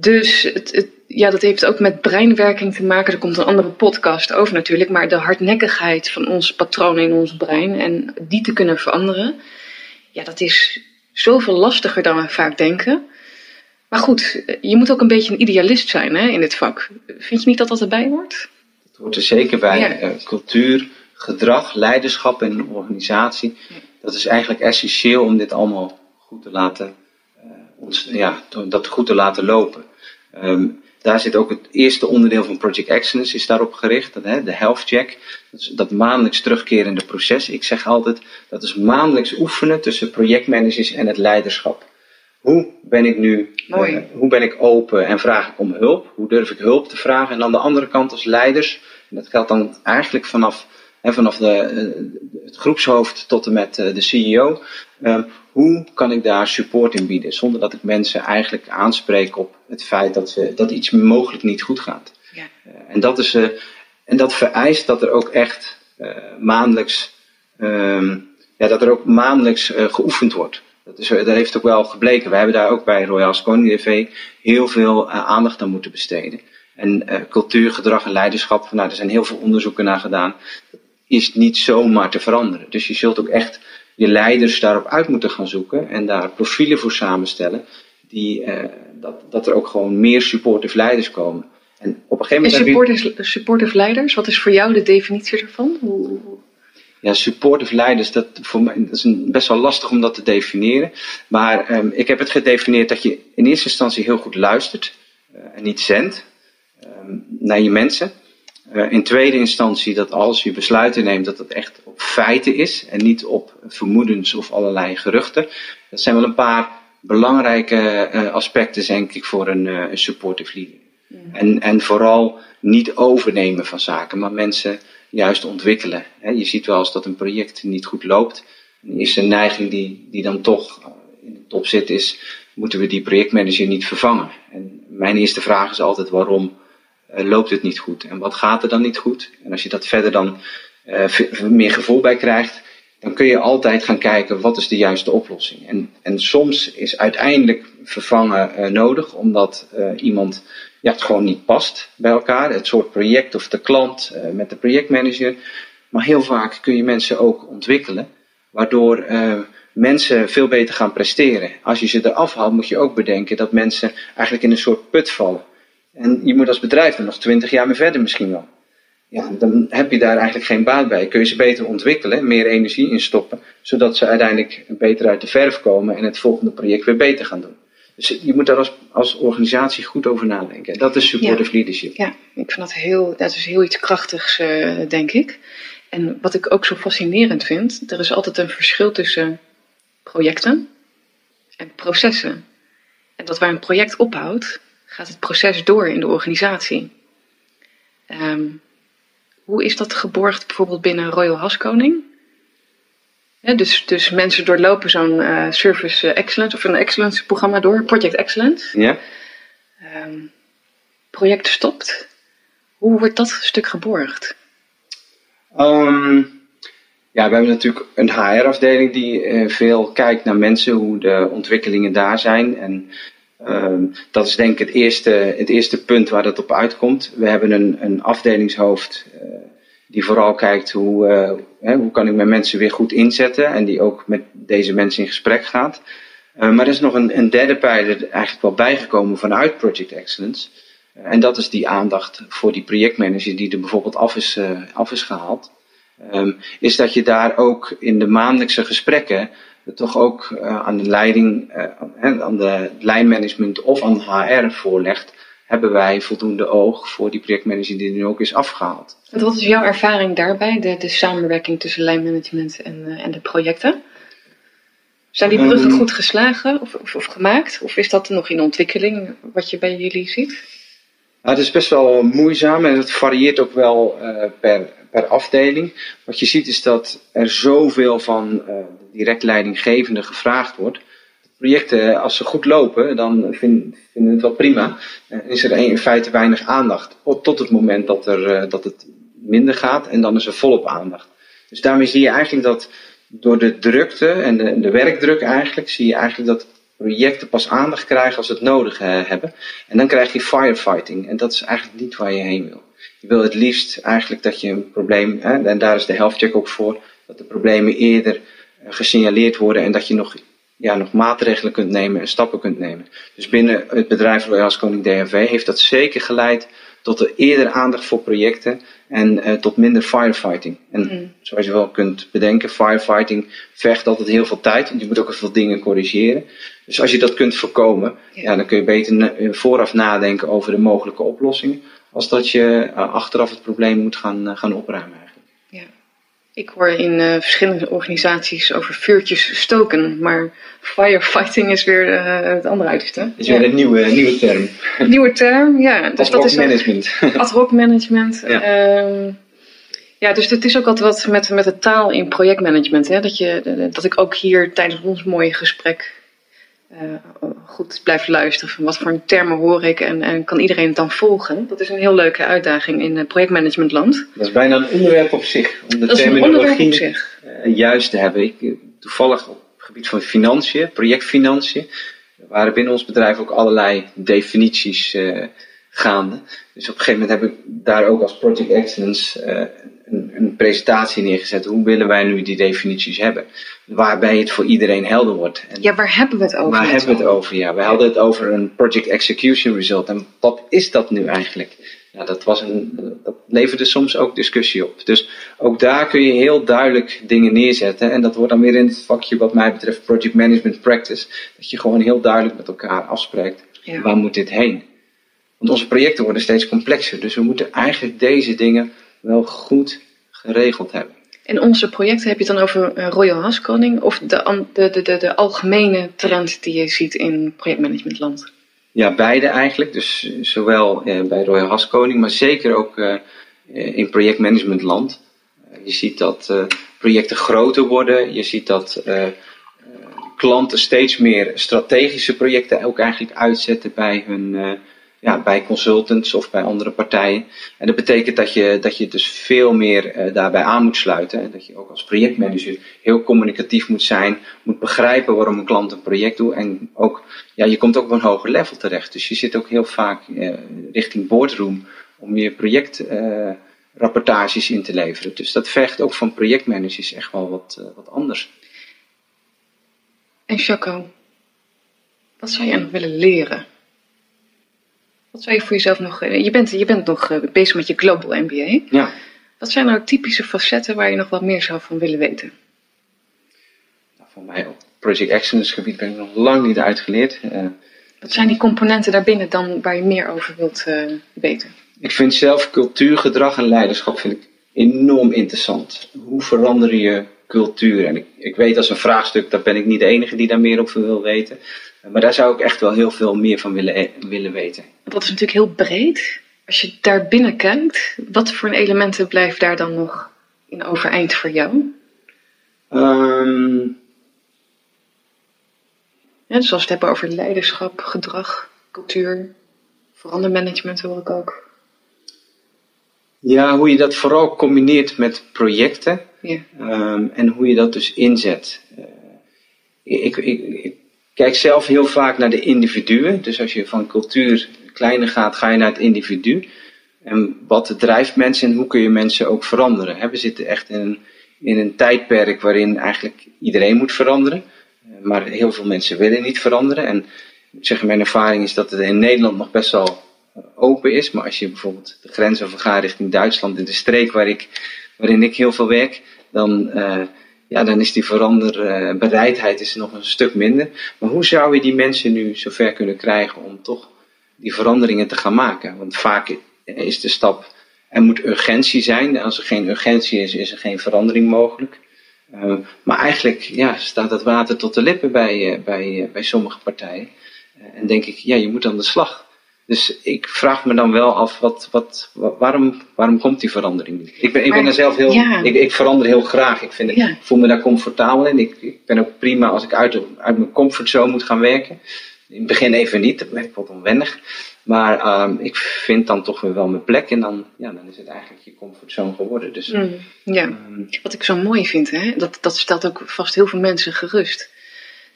Dus het, het, ja, dat heeft ook met breinwerking te maken. Er komt een andere podcast over natuurlijk. Maar de hardnekkigheid van onze patronen in ons brein en die te kunnen veranderen. Ja, dat is zoveel lastiger dan we vaak denken. Maar goed, je moet ook een beetje een idealist zijn hè, in dit vak. Vind je niet dat dat erbij hoort? Het hoort er zeker bij. Ja. cultuur, gedrag, leiderschap en een organisatie. Dat is eigenlijk essentieel om dit allemaal goed te laten, ons, ja, dat goed te laten lopen. Um, daar zit ook het eerste onderdeel van Project Excellence is daarop gericht, hè, de health check. Dat, is dat maandelijks terugkerende proces. Ik zeg altijd, dat is maandelijks oefenen tussen projectmanagers en het leiderschap. Hoe ben ik nu, uh, hoe ben ik open en vraag ik om hulp? Hoe durf ik hulp te vragen? En aan de andere kant als leiders, en dat geldt dan eigenlijk vanaf en vanaf de, eh, het groepshoofd tot en met eh, de CEO. Hoe kan ik daar support in bieden zonder dat ik mensen eigenlijk aanspreek op het feit dat, ze, dat iets mogelijk niet goed gaat. Ja. Uh, en, dat is, uh, en dat vereist dat er ook echt uh, maandelijks, ehm, ja, dat er ook maandelijks geoefend wordt. Dat, is, dat heeft ook wel gebleken. We hebben daar ook bij Royal Koning TV heel veel aandacht aan moeten besteden. En cultuur, gedrag en leiderschap, nou, er zijn heel veel onderzoeken naar gedaan is niet zomaar te veranderen. Dus je zult ook echt je leiders daarop uit moeten gaan zoeken en daar profielen voor samenstellen. Die, uh, dat, dat er ook gewoon meer supportive leiders komen. En op een gegeven moment. En supportive, supportive leiders, wat is voor jou de definitie? Hoe... Ja, supportive leiders, dat, voor mij, dat is een, best wel lastig om dat te definiëren. Maar um, ik heb het gedefinieerd dat je in eerste instantie heel goed luistert uh, en niet zendt um, naar je mensen. Uh, in tweede instantie dat als je besluiten neemt, dat het echt op feiten is en niet op vermoedens of allerlei geruchten. Dat zijn wel een paar belangrijke uh, aspecten, denk ik, voor een, uh, supportive leader. En, en vooral niet overnemen van zaken, maar mensen juist ontwikkelen. He, je ziet wel eens dat een project niet goed loopt. Dan is een neiging die, die dan toch in de top zit, is moeten we die projectmanager niet vervangen? En mijn eerste vraag is altijd waarom loopt het niet goed? En wat gaat er dan niet goed? En als je dat verder dan uh, meer gevoel bij krijgt, dan kun je altijd gaan kijken wat is de juiste oplossing. En, en soms is uiteindelijk vervangen uh, nodig, omdat iemand ja, het gewoon niet past bij elkaar. Het soort project of de klant met de projectmanager. Maar heel vaak kun je mensen ook ontwikkelen, waardoor mensen veel beter gaan presteren. Als je ze eraf haalt, moet je ook bedenken dat mensen eigenlijk in een soort put vallen. En je moet als bedrijf er nog twintig jaar mee verder misschien wel. Ja, dan heb je daar eigenlijk geen baat bij. Kun je ze beter ontwikkelen, meer energie in stoppen, zodat ze uiteindelijk beter uit de verf komen en het volgende project weer beter gaan doen. Dus je moet daar als, als organisatie goed over nadenken. Dat is supportive leadership. Ja, ik vind dat heel, dat is heel iets krachtigs, uh, denk ik. En wat ik ook zo fascinerend vind, er is altijd een verschil tussen projecten en processen. En dat waar een project ophoudt, gaat het proces door in de organisatie. Um, hoe is dat geborgd bijvoorbeeld binnen Royal Haskoning? Ja, dus, dus mensen doorlopen zo'n uh, Service Excellence of een Excellence programma door, Project Excellence. Ja. Um, project stopt. Hoe wordt dat stuk geborgd? Um, ja, we hebben natuurlijk een HR-afdeling die uh, veel kijkt naar mensen, hoe de ontwikkelingen daar zijn. En dat is denk ik het eerste, het eerste punt waar dat op uitkomt. We hebben een, een afdelingshoofd uh, die vooral kijkt hoe, uh, hè, hoe kan ik mijn mensen weer goed inzetten en die ook met deze mensen in gesprek gaat. Uh, maar er is nog een, een derde pijler eigenlijk wel bijgekomen vanuit Project Excellence. en dat is die aandacht voor die projectmanager die er bijvoorbeeld af is, af is gehaald. Um, is dat je daar ook in de maandelijkse gesprekken toch ook uh, aan de leiding, uh, aan de lijnmanagement of aan HR voorlegt, hebben wij voldoende oog voor die projectmanager die nu ook is afgehaald. wat is jouw ervaring daarbij, de, de samenwerking tussen lijnmanagement en, uh, en de projecten? Zijn die bruggen um, goed geslagen of, of, of, gemaakt? Of is dat nog in ontwikkeling wat je bij jullie ziet? Het is best wel moeizaam en het varieert ook wel per, per afdeling. Wat je ziet is dat er zoveel van de direct leidinggevende gevraagd wordt. Projecten, als ze goed lopen, dan vinden we het wel prima. Is er in feite weinig aandacht. Tot het moment dat, er, dat het minder gaat en dan is er volop aandacht. Dus daarmee zie je eigenlijk dat door de drukte en de, de werkdruk eigenlijk, zie je eigenlijk dat projecten pas aandacht krijgen als ze het nodig hebben. En dan krijg je firefighting. En dat is eigenlijk niet waar je heen wil. Je wil het liefst eigenlijk dat je een probleem, en daar is de health check ook voor, dat de problemen eerder uh, gesignaleerd worden en dat je nog ja, nog maatregelen kunt nemen en stappen kunt nemen. Dus binnen het bedrijf Royal Koning DNV heeft dat zeker geleid tot de eerder aandacht voor projecten en uh, tot minder firefighting. En mm. zoals je wel kunt bedenken, firefighting vergt altijd heel veel tijd, want je moet ook heel veel dingen corrigeren. Dus als je dat kunt voorkomen, ja. dan kun je beter vooraf nadenken over de mogelijke oplossingen, als dat je uh, achteraf het probleem moet gaan, uh, gaan opruimen. Ik hoor in uh, verschillende organisaties over vuurtjes stoken, maar firefighting is weer uh, het andere uiterste. Dat is weer een nieuwe, nieuwe term. Nieuwe term, ja. Dus ad hoc management. Ad hoc management. Ja. Uh, ja, dus het is ook altijd wat met, met de taal in projectmanagement. Hè? Dat, je, dat ik ook hier tijdens ons mooie gesprek uh, goed blijf luisteren van wat voor termen hoor ik en, en, kan iedereen het dan volgen. Dat is een heel leuke uitdaging in uh, projectmanagementland. Dat is bijna een onderwerp op zich, om de terminologie uh, juist te hebben. Ik, toevallig op het gebied van financiën, projectfinanciën, waren binnen ons bedrijf ook allerlei definities gaande. Dus op een gegeven moment heb ik daar ook als Project Excellence een, een, presentatie neergezet. Hoe willen wij nu die definities hebben? Waarbij het voor iedereen helder wordt. En ja, waar hebben we het over? Waar hebben we het over? Ja, we hadden het over een Project Execution Result. En wat is dat nu eigenlijk? Ja, dat, was een, dat leverde soms ook discussie op. Dus ook daar kun je heel duidelijk dingen neerzetten. En dat wordt dan weer in het vakje, wat mij betreft, Project Management Practice. Dat je gewoon heel duidelijk met elkaar afspreekt. Waar moet dit heen? Want onze projecten worden steeds complexer. Dus we moeten eigenlijk deze dingen wel goed geregeld hebben. En onze projecten heb je het dan over uh, Royal Haskoning of de, de, de, de, de algemene trend die je ziet in projectmanagementland? Ja, beide eigenlijk. Dus zowel eh, bij Royal Haskoning, maar zeker ook in projectmanagementland. je ziet dat projecten groter worden. Je ziet dat klanten steeds meer strategische projecten ook eigenlijk uitzetten bij hun bij consultants of bij andere partijen. En dat betekent dat je, dat je dus veel meer uh, daarbij aan moet sluiten. En dat je ook als projectmanager heel communicatief moet zijn, moet begrijpen waarom een klant een project doet. En ook, ja, je komt ook op een hoger level terecht. Dus je zit ook heel vaak uh, richting boardroom om je projectrapportages uh, in te leveren. Dus dat vergt ook van projectmanagers echt wel wat, wat anders. En Jaco, wat zou je nog willen leren? Wat zou je voor jezelf nog. Eh, je bent, je bent nog eh, bezig met je Global MBA. Ja. Wat zijn nou typische facetten waar je nog wat meer zou van willen weten? Nou, voor mij op Project Excellence gebied ben ik nog lang niet uitgeleerd. Uh, wat zijn die componenten daarbinnen dan waar je meer over wilt weten? Ik vind zelf cultuur, gedrag en leiderschap vind ik enorm interessant. Hoe verander je cultuur? En ik, ik weet als een vraagstuk, daar ben ik niet de enige die daar meer over wil weten. Maar daar zou ik echt wel heel veel meer van willen, eh, willen weten. Dat is natuurlijk heel breed. Als je daar binnen kijkt, wat voor elementen blijven daar dan nog in overeind voor jou? Um... Ja, dus als we het hebben over leiderschap, gedrag, cultuur, verandermanagement hoor ik ook. Ja, hoe je dat vooral combineert met projecten ja. Um, en hoe je dat dus inzet. Uh, ik, ik, ik, kijk zelf heel vaak naar de individuen. Dus als je van cultuur kleiner gaat, ga je naar het individu. En wat drijft mensen en hoe kun je mensen ook veranderen? We zitten echt in een, in een tijdperk waarin eigenlijk iedereen moet veranderen. Maar heel veel mensen willen niet veranderen. En ik zeggen, mijn ervaring is dat het in Nederland nog best wel open is. Maar als je bijvoorbeeld de grens over gaat richting Duitsland, in de streek waar ik, waarin ik heel veel werk, dan, uh, ja, dan is die veranderbereidheid is nog een stuk minder. Maar hoe zou je die mensen nu zover kunnen krijgen om toch die veranderingen te gaan maken? Want vaak is de stap, er moet urgentie zijn. Als er geen urgentie is, is er geen verandering mogelijk. Uh, maar eigenlijk ja, staat het water tot de lippen bij, uh, bij, uh, bij sommige partijen. en denk ik, ja, je moet aan de slag. Dus ik vraag me dan wel af, wat, wat, waarom, waarom komt die verandering niet? Ik ben, ik ben er zelf heel, ik, ik verander heel graag. Ik, vind, ik voel me daar comfortabel in. Ik, ik ben ook prima als ik uit, uit mijn comfortzone moet gaan werken. In het begin even niet, dan ben ik wat onwennig. Maar um, ik vind dan toch weer wel mijn plek en dan, ja, dan is het eigenlijk je comfortzone geworden. Dus, mm, ja, um, wat ik zo mooi vind, hè, dat, dat stelt ook vast heel veel mensen gerust.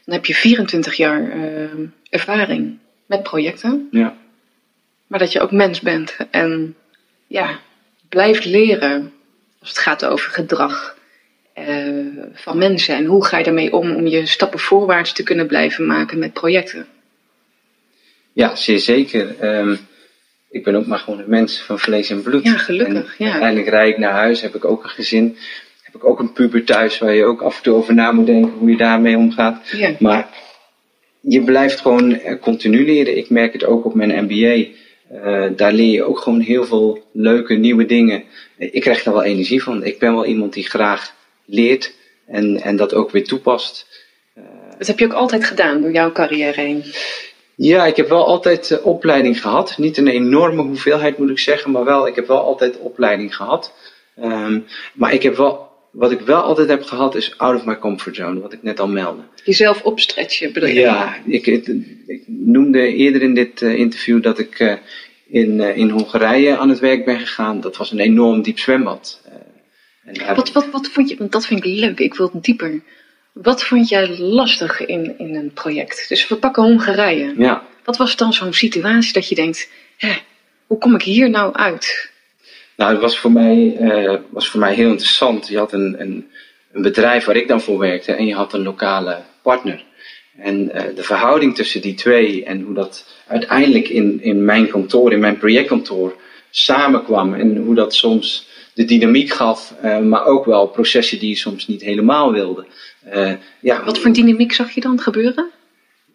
Dan heb je 24 jaar uh, ervaring met projecten. Ja. Maar dat je ook mens bent en ja, blijft leren als het gaat over gedrag eh, van mensen? En hoe ga je daarmee om om je stappen voorwaarts te kunnen blijven maken met projecten? Ja, zeer zeker. Ehm, ik ben ook maar gewoon een mens van vlees en bloed. Ja, gelukkig. En ja. Uiteindelijk rijd ik naar huis, heb ik ook een gezin. Heb ik ook een puber thuis waar je ook af en toe over na moet denken hoe je daarmee omgaat. ja. Maar je blijft gewoon eh, continu leren. Ik merk het ook op mijn MBA. Eh, daar leer je ook gewoon heel veel leuke nieuwe dingen. Ik krijg daar wel energie van. Ik ben wel iemand die graag leert en, en dat ook weer toepast. Dat heb je ook altijd gedaan door jouw carrière heen. Ja, ik heb wel altijd eh, opleiding gehad. Niet een enorme hoeveelheid moet ik zeggen, maar wel, ik heb wel altijd opleiding gehad. Ehm, maar ik heb wel, wat ik wel altijd heb gehad is out of my comfort zone, wat ik net al meldde. Jezelf opstretchen, bedoel je? Ja, ik, ik, ik noemde eerder in dit eh, interview dat ik eh, in, eh, in Hongarije aan het werk ben gegaan. Dat was een enorm diep zwembad. En Wat, wat, wat vond je, want dat vind ik leuk, ik wil dieper. Wat vond jij lastig in, in een project? Dus we pakken Hongarije. Ja, Wat was dan zo'n situatie dat je denkt, hè, hoe kom ik hier nou uit? Nou, het was voor mij, eh, was voor mij heel interessant. Je had een, een, een bedrijf waar ik dan voor werkte en je had een lokale partner. En eh, de verhouding tussen die twee en hoe dat uiteindelijk in, in mijn kantoor, in mijn projectkantoor, samenkwam. En hoe dat soms de dynamiek gaf, eh, maar ook wel processen die je soms niet helemaal wilde. Ja, Wat voor dynamiek zag je dan gebeuren?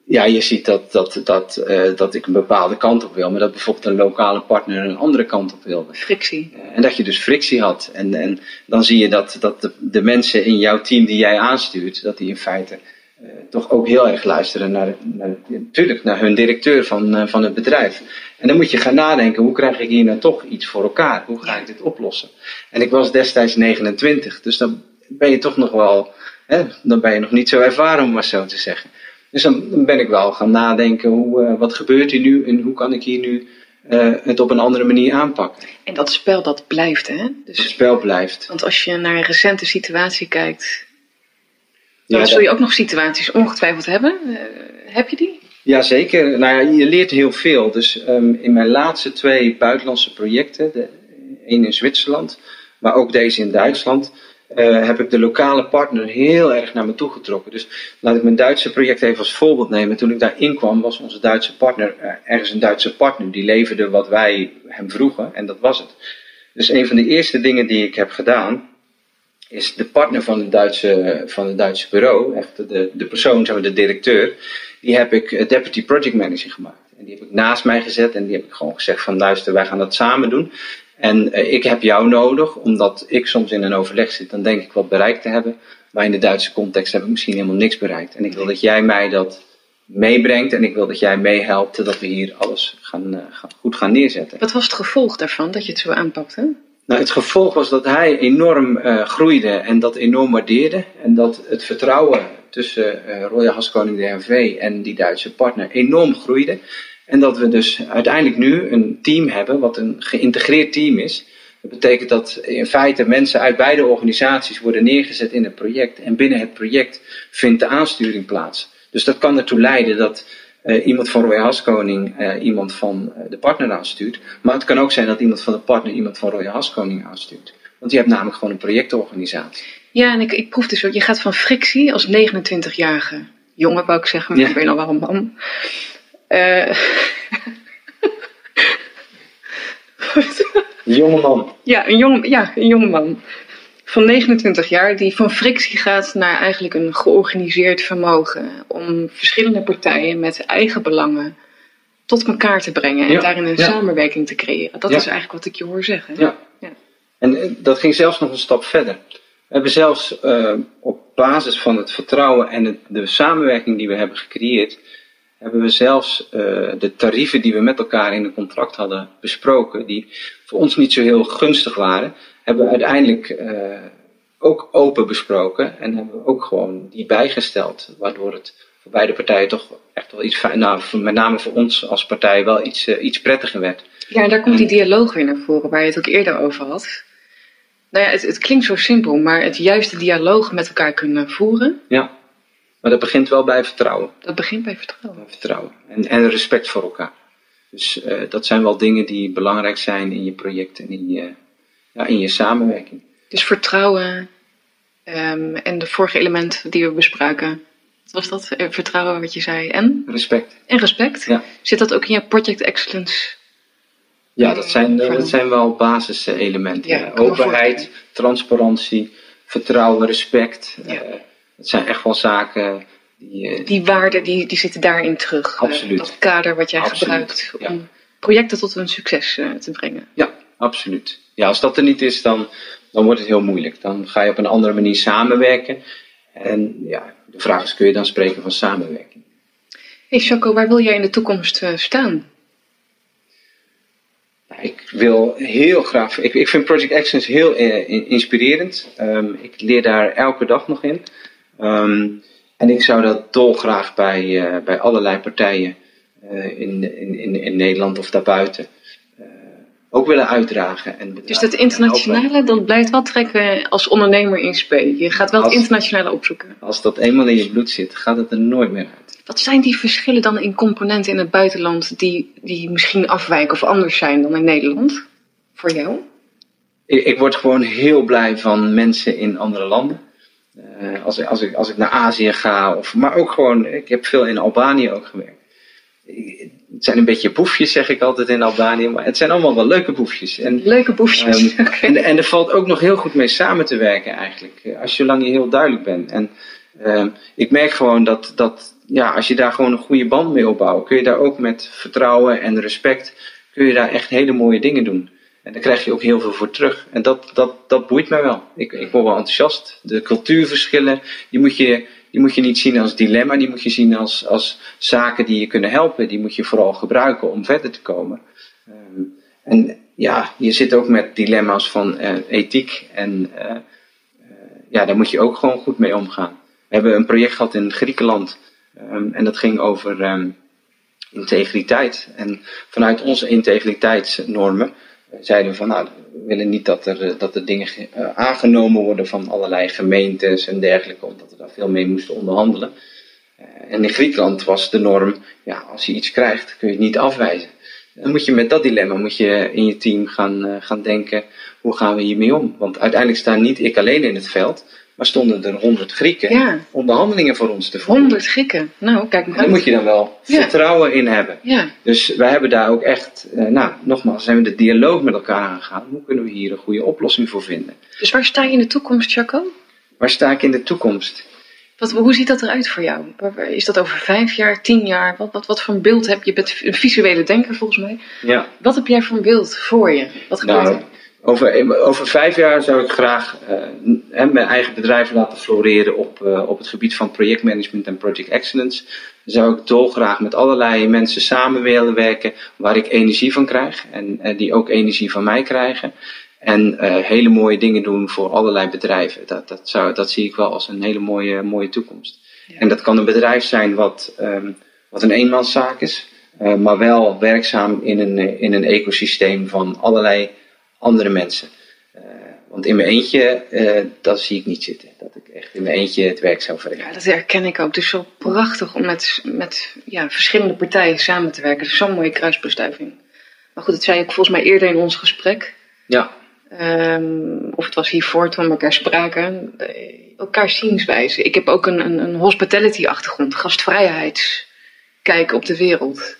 Ja, je ziet dat, dat, dat, eh, dat ik een bepaalde kant op wil, maar dat bijvoorbeeld een lokale partner een andere kant op wilde. Frictie. Eh, En dat je dus frictie had. En, en dan zie je dat, dat de, de mensen in jouw team die jij aanstuurt, dat die in feite eh, toch ook heel erg luisteren naar, naar, natuurlijk, naar hun directeur van, van het bedrijf. En dan moet je gaan nadenken, hoe krijg ik hier nou toch iets voor elkaar? Hoe ga ik dit oplossen? En ik was destijds 29, dus dan ben je toch nog wel, hè, dan ben je nog niet zo ervaren om maar zo te zeggen. Dus dan ben ik wel gaan nadenken, hoe, eh, wat gebeurt hier nu en hoe kan ik hier nu eh, het op een andere manier aanpakken? En dat spel dat blijft, hè? Het Dus, spel blijft. want als je naar een recente situatie kijkt, dan Ja, zul je ook nog situaties ongetwijfeld hebben. Eh, heb je die? ja, zeker. Nou ja, je leert heel veel. Dus ehm, in mijn laatste twee buitenlandse projecten, de een in Zwitserland, maar ook deze in Duitsland, eh, heb ik de lokale partner heel erg naar me toe getrokken. Dus laat ik mijn Duitse project even als voorbeeld nemen. Toen ik daar inkwam, was onze Duitse partner eh, ergens een Duitse partner. Die leverde wat wij hem vroegen en dat was het. Dus een van de eerste dingen die ik heb gedaan, is de partner van het Duitse, van het Duitse bureau, echt de, de persoon, zeg maar, de directeur, die heb ik eh, deputy project manager gemaakt. En die heb ik naast mij gezet en die heb ik gewoon gezegd van luister, wij gaan dat samen doen. En eh, ik heb jou nodig, omdat ik soms in een overleg zit, dan denk ik wat bereikt te hebben. Maar in de Duitse context heb ik misschien helemaal niks bereikt. En ik wil dat jij mij dat meebrengt en ik wil dat jij meehelpt dat we hier alles gaan, eh, gaan, goed gaan neerzetten. Wat was het gevolg daarvan, dat je het zo aanpakte? Nou, het gevolg was dat hij enorm eh, groeide en dat enorm waardeerde. En dat het vertrouwen tussen eh Royal Haskoning DNV en die Duitse partner enorm groeide. En dat we dus uiteindelijk nu een team hebben wat een geïntegreerd team is. Dat betekent dat in feite mensen uit beide organisaties worden neergezet in het project. En binnen het project vindt de aansturing plaats. Dus dat kan ertoe leiden dat eh, iemand van Royal Haskoning eh, iemand van eh, de partner aanstuurt. Maar het kan ook zijn dat iemand van de partner iemand van Royal Haskoning aanstuurt. Want je hebt namelijk gewoon een projectorganisatie. Ja, en ik, ik proef dus ook, je gaat van frictie als 29-jarige jongen, wou ik zeggen, maar Ja. ik ben al wel een man. Eh, Jongeman. ja, een jonge, ja, een jonge man van 29 jaar die van frictie gaat naar eigenlijk een georganiseerd vermogen om verschillende partijen met eigen belangen tot elkaar te brengen en Ja, daarin een ja. samenwerking te creëren. Dat Ja. is eigenlijk wat ik je hoor zeggen. Ja. Ja. En eh, dat ging zelfs nog een stap verder. We hebben zelfs eh, op basis van het vertrouwen en het, de samenwerking die we hebben gecreëerd, hebben we zelfs eh, de tarieven die we met elkaar in een contract hadden besproken, die voor ons niet zo heel gunstig waren, hebben we uiteindelijk eh, ook open besproken en hebben we ook gewoon die bijgesteld, waardoor het voor beide partijen toch echt wel iets fijn, nou, met name voor ons als partij wel iets, eh, iets prettiger werd. Ja, en daar komt die dialoog weer naar voren, waar je het ook eerder over had. Nou ja, het, het klinkt zo simpel, maar het juiste dialoog met elkaar kunnen voeren, Ja, maar dat begint wel bij vertrouwen. dat begint bij vertrouwen. Bij vertrouwen en, en respect voor elkaar. Dus eh, dat zijn wel dingen die belangrijk zijn in je project en in je, ja, in je samenwerking. Dus vertrouwen Ehm, en de vorige element die we bespraken, wat was dat? Eh, Vertrouwen, wat je zei. En? Respect. En respect. Ja. Zit dat ook in je Project Excellence? Ja, dat zijn, Verhaal. dat zijn wel basiselementen. Ja, me Openheid, transparantie, vertrouwen, respect. Ja. Eh, dat zijn echt wel zaken die, eh, Die waarden, die, die zitten daarin terug. Eh, Absoluut. dat kader wat jij Absoluut, gebruikt ja. om projecten tot een succes eh, te brengen. Ja, absoluut. Ja, als dat er niet is, dan, dan wordt het heel moeilijk. Dan ga je op een andere manier samenwerken. En ja, de vraag is, kun je dan spreken van samenwerking? Hey Chaco, waar wil jij in de toekomst staan? Nou, Ik wil heel graag. Ik, ik vind Project Excellence heel in- inspirerend. Ehm, ik leer daar elke dag nog in. Ehm, en ik zou dat dolgraag bij, eh, bij allerlei partijen eh, in, in, in, Nederland of daarbuiten eh, ook willen uitdragen. En Dus dat internationale, dat blijft wel trekken als ondernemer in spe. Je gaat wel het internationale opzoeken. Als dat eenmaal in je bloed zit, gaat het er nooit meer uit. Wat zijn die verschillen dan in componenten in het buitenland die, die misschien afwijken of anders zijn dan in Nederland? Voor jou? Ik, ik word gewoon heel blij van mensen in andere landen. Eh, als, ik- als, ik, als ik naar Azië ga, of, maar ook gewoon, ik heb veel in Albanië ook gewerkt. Het zijn een beetje boefjes, zeg ik altijd in Albanië, maar het zijn allemaal wel leuke boefjes. En, Leuke boefjes. Ehm, en, en er valt ook nog heel goed mee samen te werken eigenlijk, eh, als zolang je heel duidelijk bent. En ehm, ik merk gewoon dat, dat ja, als je daar gewoon een goede band mee opbouwt, kun je daar ook met vertrouwen en respect, kun je daar echt hele mooie dingen doen. En daar krijg je ook heel veel voor terug. En dat, dat, dat boeit mij wel. Ik, ik word wel enthousiast. De cultuurverschillen, die moet, je, die moet je niet zien als dilemma. Die moet je zien als, als zaken die je kunnen helpen. Die moet je vooral gebruiken om verder te komen. Ehm, en ja, je zit ook met dilemma's van eh, ethiek. En eh, eh, ja, daar moet je ook gewoon goed mee omgaan. We hebben een project gehad in Griekenland. ehm, en dat ging over ehm, integriteit. En vanuit onze integriteitsnormen zeiden we van nou, we willen niet dat er, eh, dat er dingen ge- eh, aangenomen worden van allerlei gemeentes en dergelijke, omdat we daar veel mee moesten onderhandelen. Eh, en in Griekenland was de norm, ja, als je iets krijgt, kun je het niet afwijzen. Dan moet je met dat dilemma moet je in je team gaan, gaan denken, hoe gaan we hiermee om? Want uiteindelijk sta niet ik alleen in het veld, maar stonden er honderd Grieken Ja. onderhandelingen voor ons te voeren. 100 gikken. Nou, kijk maar daar moet je dan wel Ja. vertrouwen in hebben. Ja, Dus wij hebben daar ook echt, eh, nou, nogmaals, zijn we de dialoog met elkaar aangegaan. Hoe kunnen we hier een goede oplossing voor vinden? dus waar sta je in de toekomst, Chaco? Waar sta ik in de toekomst? Wat, hoe ziet dat eruit voor jou? Is dat over vijf jaar, tien jaar? Wat, wat, wat voor een beeld heb je? Je bent een visuele denker volgens mij. Ja, Wat heb jij voor een beeld voor je? Wat gebeurt nou, er? Over, over vijf jaar zou ik graag eh, mijn eigen bedrijf laten floreren op, eh, op het gebied van projectmanagement en project excellence. Dan zou ik dolgraag met allerlei mensen samen willen werken waar ik energie van krijg en die ook energie van mij krijgen. En eh, hele mooie dingen doen voor allerlei bedrijven. Dat, dat, zou, dat zie ik wel als een hele mooie, mooie toekomst. Ja. En dat kan een bedrijf zijn wat, ehm, wat een eenmanszaak is, maar wel werkzaam in een, in een ecosysteem van allerlei andere mensen. Eh, want in mijn eentje, eh, dat zie ik niet zitten. Dat ik echt in mijn eentje het werk zou verrichten. Ja, dat herken ik ook. Het is zo prachtig om met, met ja, verschillende partijen samen te werken. Zo'n mooie kruisbestuiving. Maar goed, dat zei ik volgens mij eerder in ons gesprek. Ja, Ehm, of het was hiervoor toen we elkaar spraken. Eh, elkaars zienswijze. Ik heb ook een, een, een hospitality achtergrond. Gastvrijheidskijk op de wereld.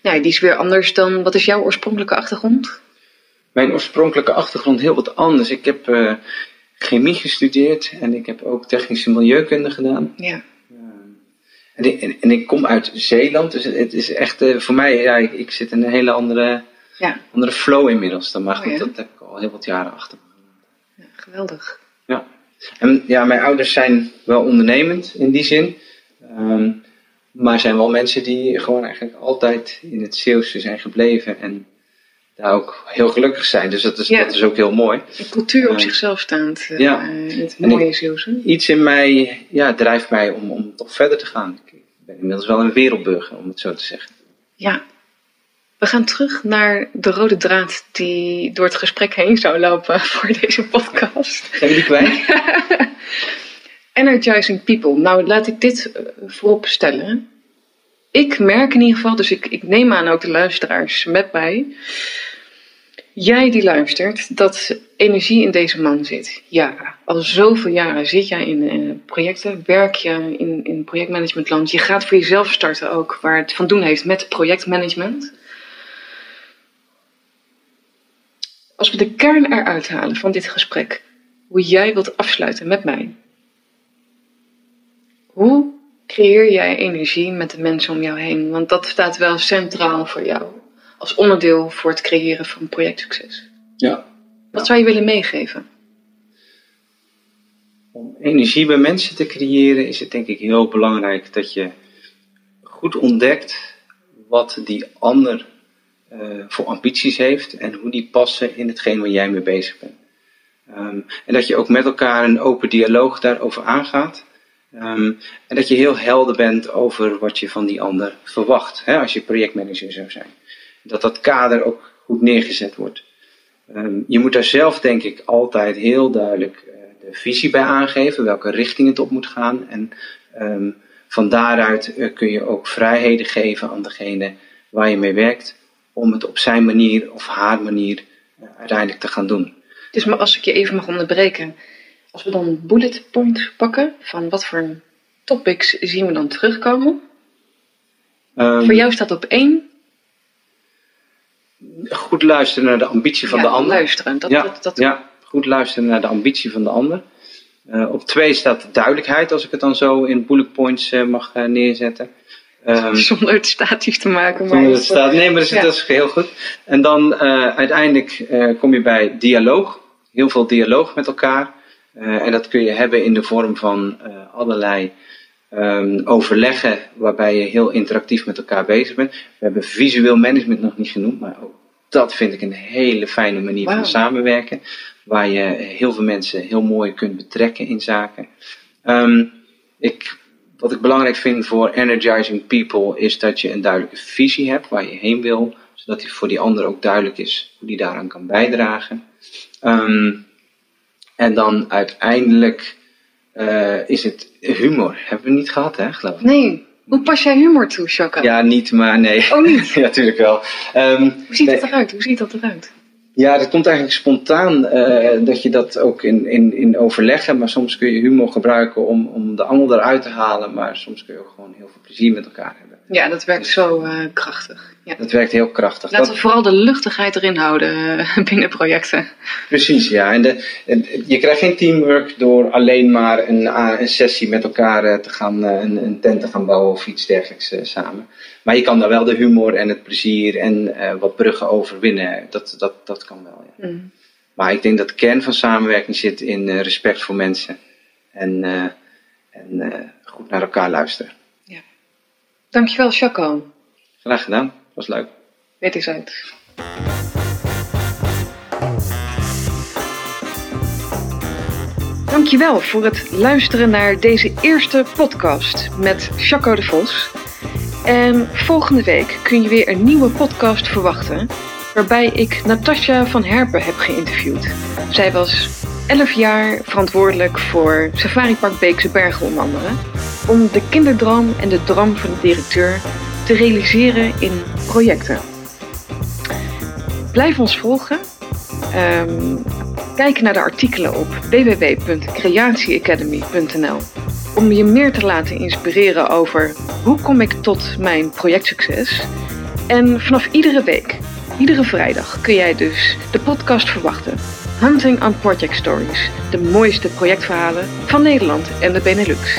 Nou, die is weer anders dan... Wat is jouw oorspronkelijke achtergrond? Mijn oorspronkelijke achtergrond heel wat anders. Ik heb eh, chemie gestudeerd en ik heb ook technische milieukunde gedaan. Ja. En ik, en, en ik kom uit Zeeland, dus het is echt eh, voor mij, ja, ik, ik zit in een hele andere, Ja, andere flow inmiddels. Dan, maar Oh, goed, ja? dat heb ik al heel wat jaren achter me. ja, geweldig. Ja. En ja, mijn ouders zijn wel ondernemend in die zin. Ehm, maar zijn wel mensen die gewoon eigenlijk altijd in het Zeeuwse zijn gebleven. En daar ook heel gelukkig zijn. Dus dat is, Ja. dat is ook heel mooi. Een cultuur op Ja. zichzelf staand. eh, Ja. in het mooie Zeeuwse. Iets in mij ja, drijft mij om, om toch verder te gaan. Ik ben inmiddels wel een wereldburger, om het zo te zeggen. Ja. We gaan terug naar de rode draad die door het gesprek heen zou lopen voor deze podcast. Zijn jullie kwijt? Energizing people. Nou, laat ik dit eh, voorop stellen. Ik merk in ieder geval, dus ik, ik neem aan ook de luisteraars met mij. Jij die luistert, dat energie in deze man zit. Ja, al zoveel jaren zit jij in eh, projecten, werk je in, in projectmanagementland. Je gaat voor jezelf starten ook, waar het van doen heeft met projectmanagement. Als we de kern eruit halen van dit gesprek, hoe jij wilt afsluiten met mij. Hoe creëer jij energie met de mensen om jou heen? Want dat staat wel centraal voor jou als onderdeel voor het creëren van projectsucces. Ja. Wat zou je willen meegeven? Om energie bij mensen te creëren is het denk ik heel belangrijk dat je goed ontdekt wat die ander uh, voor ambities heeft en hoe die passen in hetgeen waar jij mee bezig bent. Um, en dat je ook met elkaar een open dialoog daarover aangaat. Um, en dat je heel helder bent over wat je van die ander verwacht, hè, als je projectmanager zou zijn dat dat kader ook goed neergezet wordt. Um, je moet daar zelf, denk ik, altijd heel duidelijk uh, de visie bij aangeven, welke richting het op moet gaan. En um, van daaruit uh, kun je ook vrijheden geven aan degene waar je mee werkt, om het op zijn manier of haar manier uh, uiteindelijk te gaan doen. Dus maar als ik je even mag onderbreken, als we dan bullet points pakken, van wat voor topics zien we dan terugkomen? Um, Voor jou staat op één goed luisteren naar de ambitie van ja, de ander. Luisteren, dat, ja, dat, dat... ja, goed luisteren naar de ambitie van de ander. Uh, op twee staat duidelijkheid, als ik het dan zo in bullet points uh, mag uh, neerzetten. Um, zonder het statief te maken. Maar het staat, nee, maar dat is, ja. dat is heel goed. En dan uiteindelijk kom je bij dialoog. Heel veel dialoog met elkaar. En dat kun je hebben in de vorm van allerlei um, overleggen waarbij je heel interactief met elkaar bezig bent. We hebben visueel management nog niet genoemd, maar ook dat vind ik een hele fijne manier wow. van samenwerken. Waar je heel veel mensen heel mooi kunt betrekken in zaken. Um, ik, wat ik belangrijk vind voor energizing people is dat je een duidelijke visie hebt waar je heen wil. Zodat die voor die ander ook duidelijk is hoe die daaraan kan bijdragen. Um, en dan uiteindelijk uh, is het humor. Hebben we niet gehad, hè, geloof ik? Nee. Hoe pas jij humor toe, Chaka? Ja, niet, maar nee. Oh, niet? ja, natuurlijk wel. Um, Hoe ziet nee. dat eruit? Hoe ziet dat eruit? Ja, dat komt eigenlijk spontaan uh, dat je dat ook in, in, in overleggen, maar soms kun je humor gebruiken om, om de angel eruit te halen, maar soms kun je ook gewoon heel veel plezier met elkaar hebben. Ja, dat werkt zo uh, krachtig. Ja. Dat werkt heel krachtig. Laten dat... we vooral de luchtigheid erin houden uh, binnen projecten. Precies, ja. En de, en je krijgt geen teamwork door alleen maar een, een sessie met elkaar te gaan, een, een, tent te gaan bouwen of iets dergelijks samen. Maar je kan daar wel de humor en het plezier en wat bruggen overwinnen. Dat, dat, dat kan wel, ja. Mm. Maar ik denk dat de kern van samenwerking zit in respect voor mensen. En, en goed naar elkaar luisteren. Dankjewel, Chaco. Graag gedaan, was leuk. Weet eens uit. Dankjewel voor het luisteren naar deze eerste podcast met Chaco de Vos. En volgende week kun je weer een nieuwe podcast verwachten, waarbij ik Natasja van Herpen heb geïnterviewd. Zij was 11 jaar verantwoordelijk voor Safari Park Beekse Bergen onder andere om de kinderdroom en de droom van de directeur te realiseren in projecten. Blijf ons volgen. Um, kijk naar de artikelen op www.creatieacademy.nl om je meer te laten inspireren over hoe kom ik tot mijn projectsucces. En vanaf iedere week, iedere vrijdag, kun jij dus de podcast verwachten. Hunting on Project Stories, de mooiste projectverhalen van Nederland en de Benelux.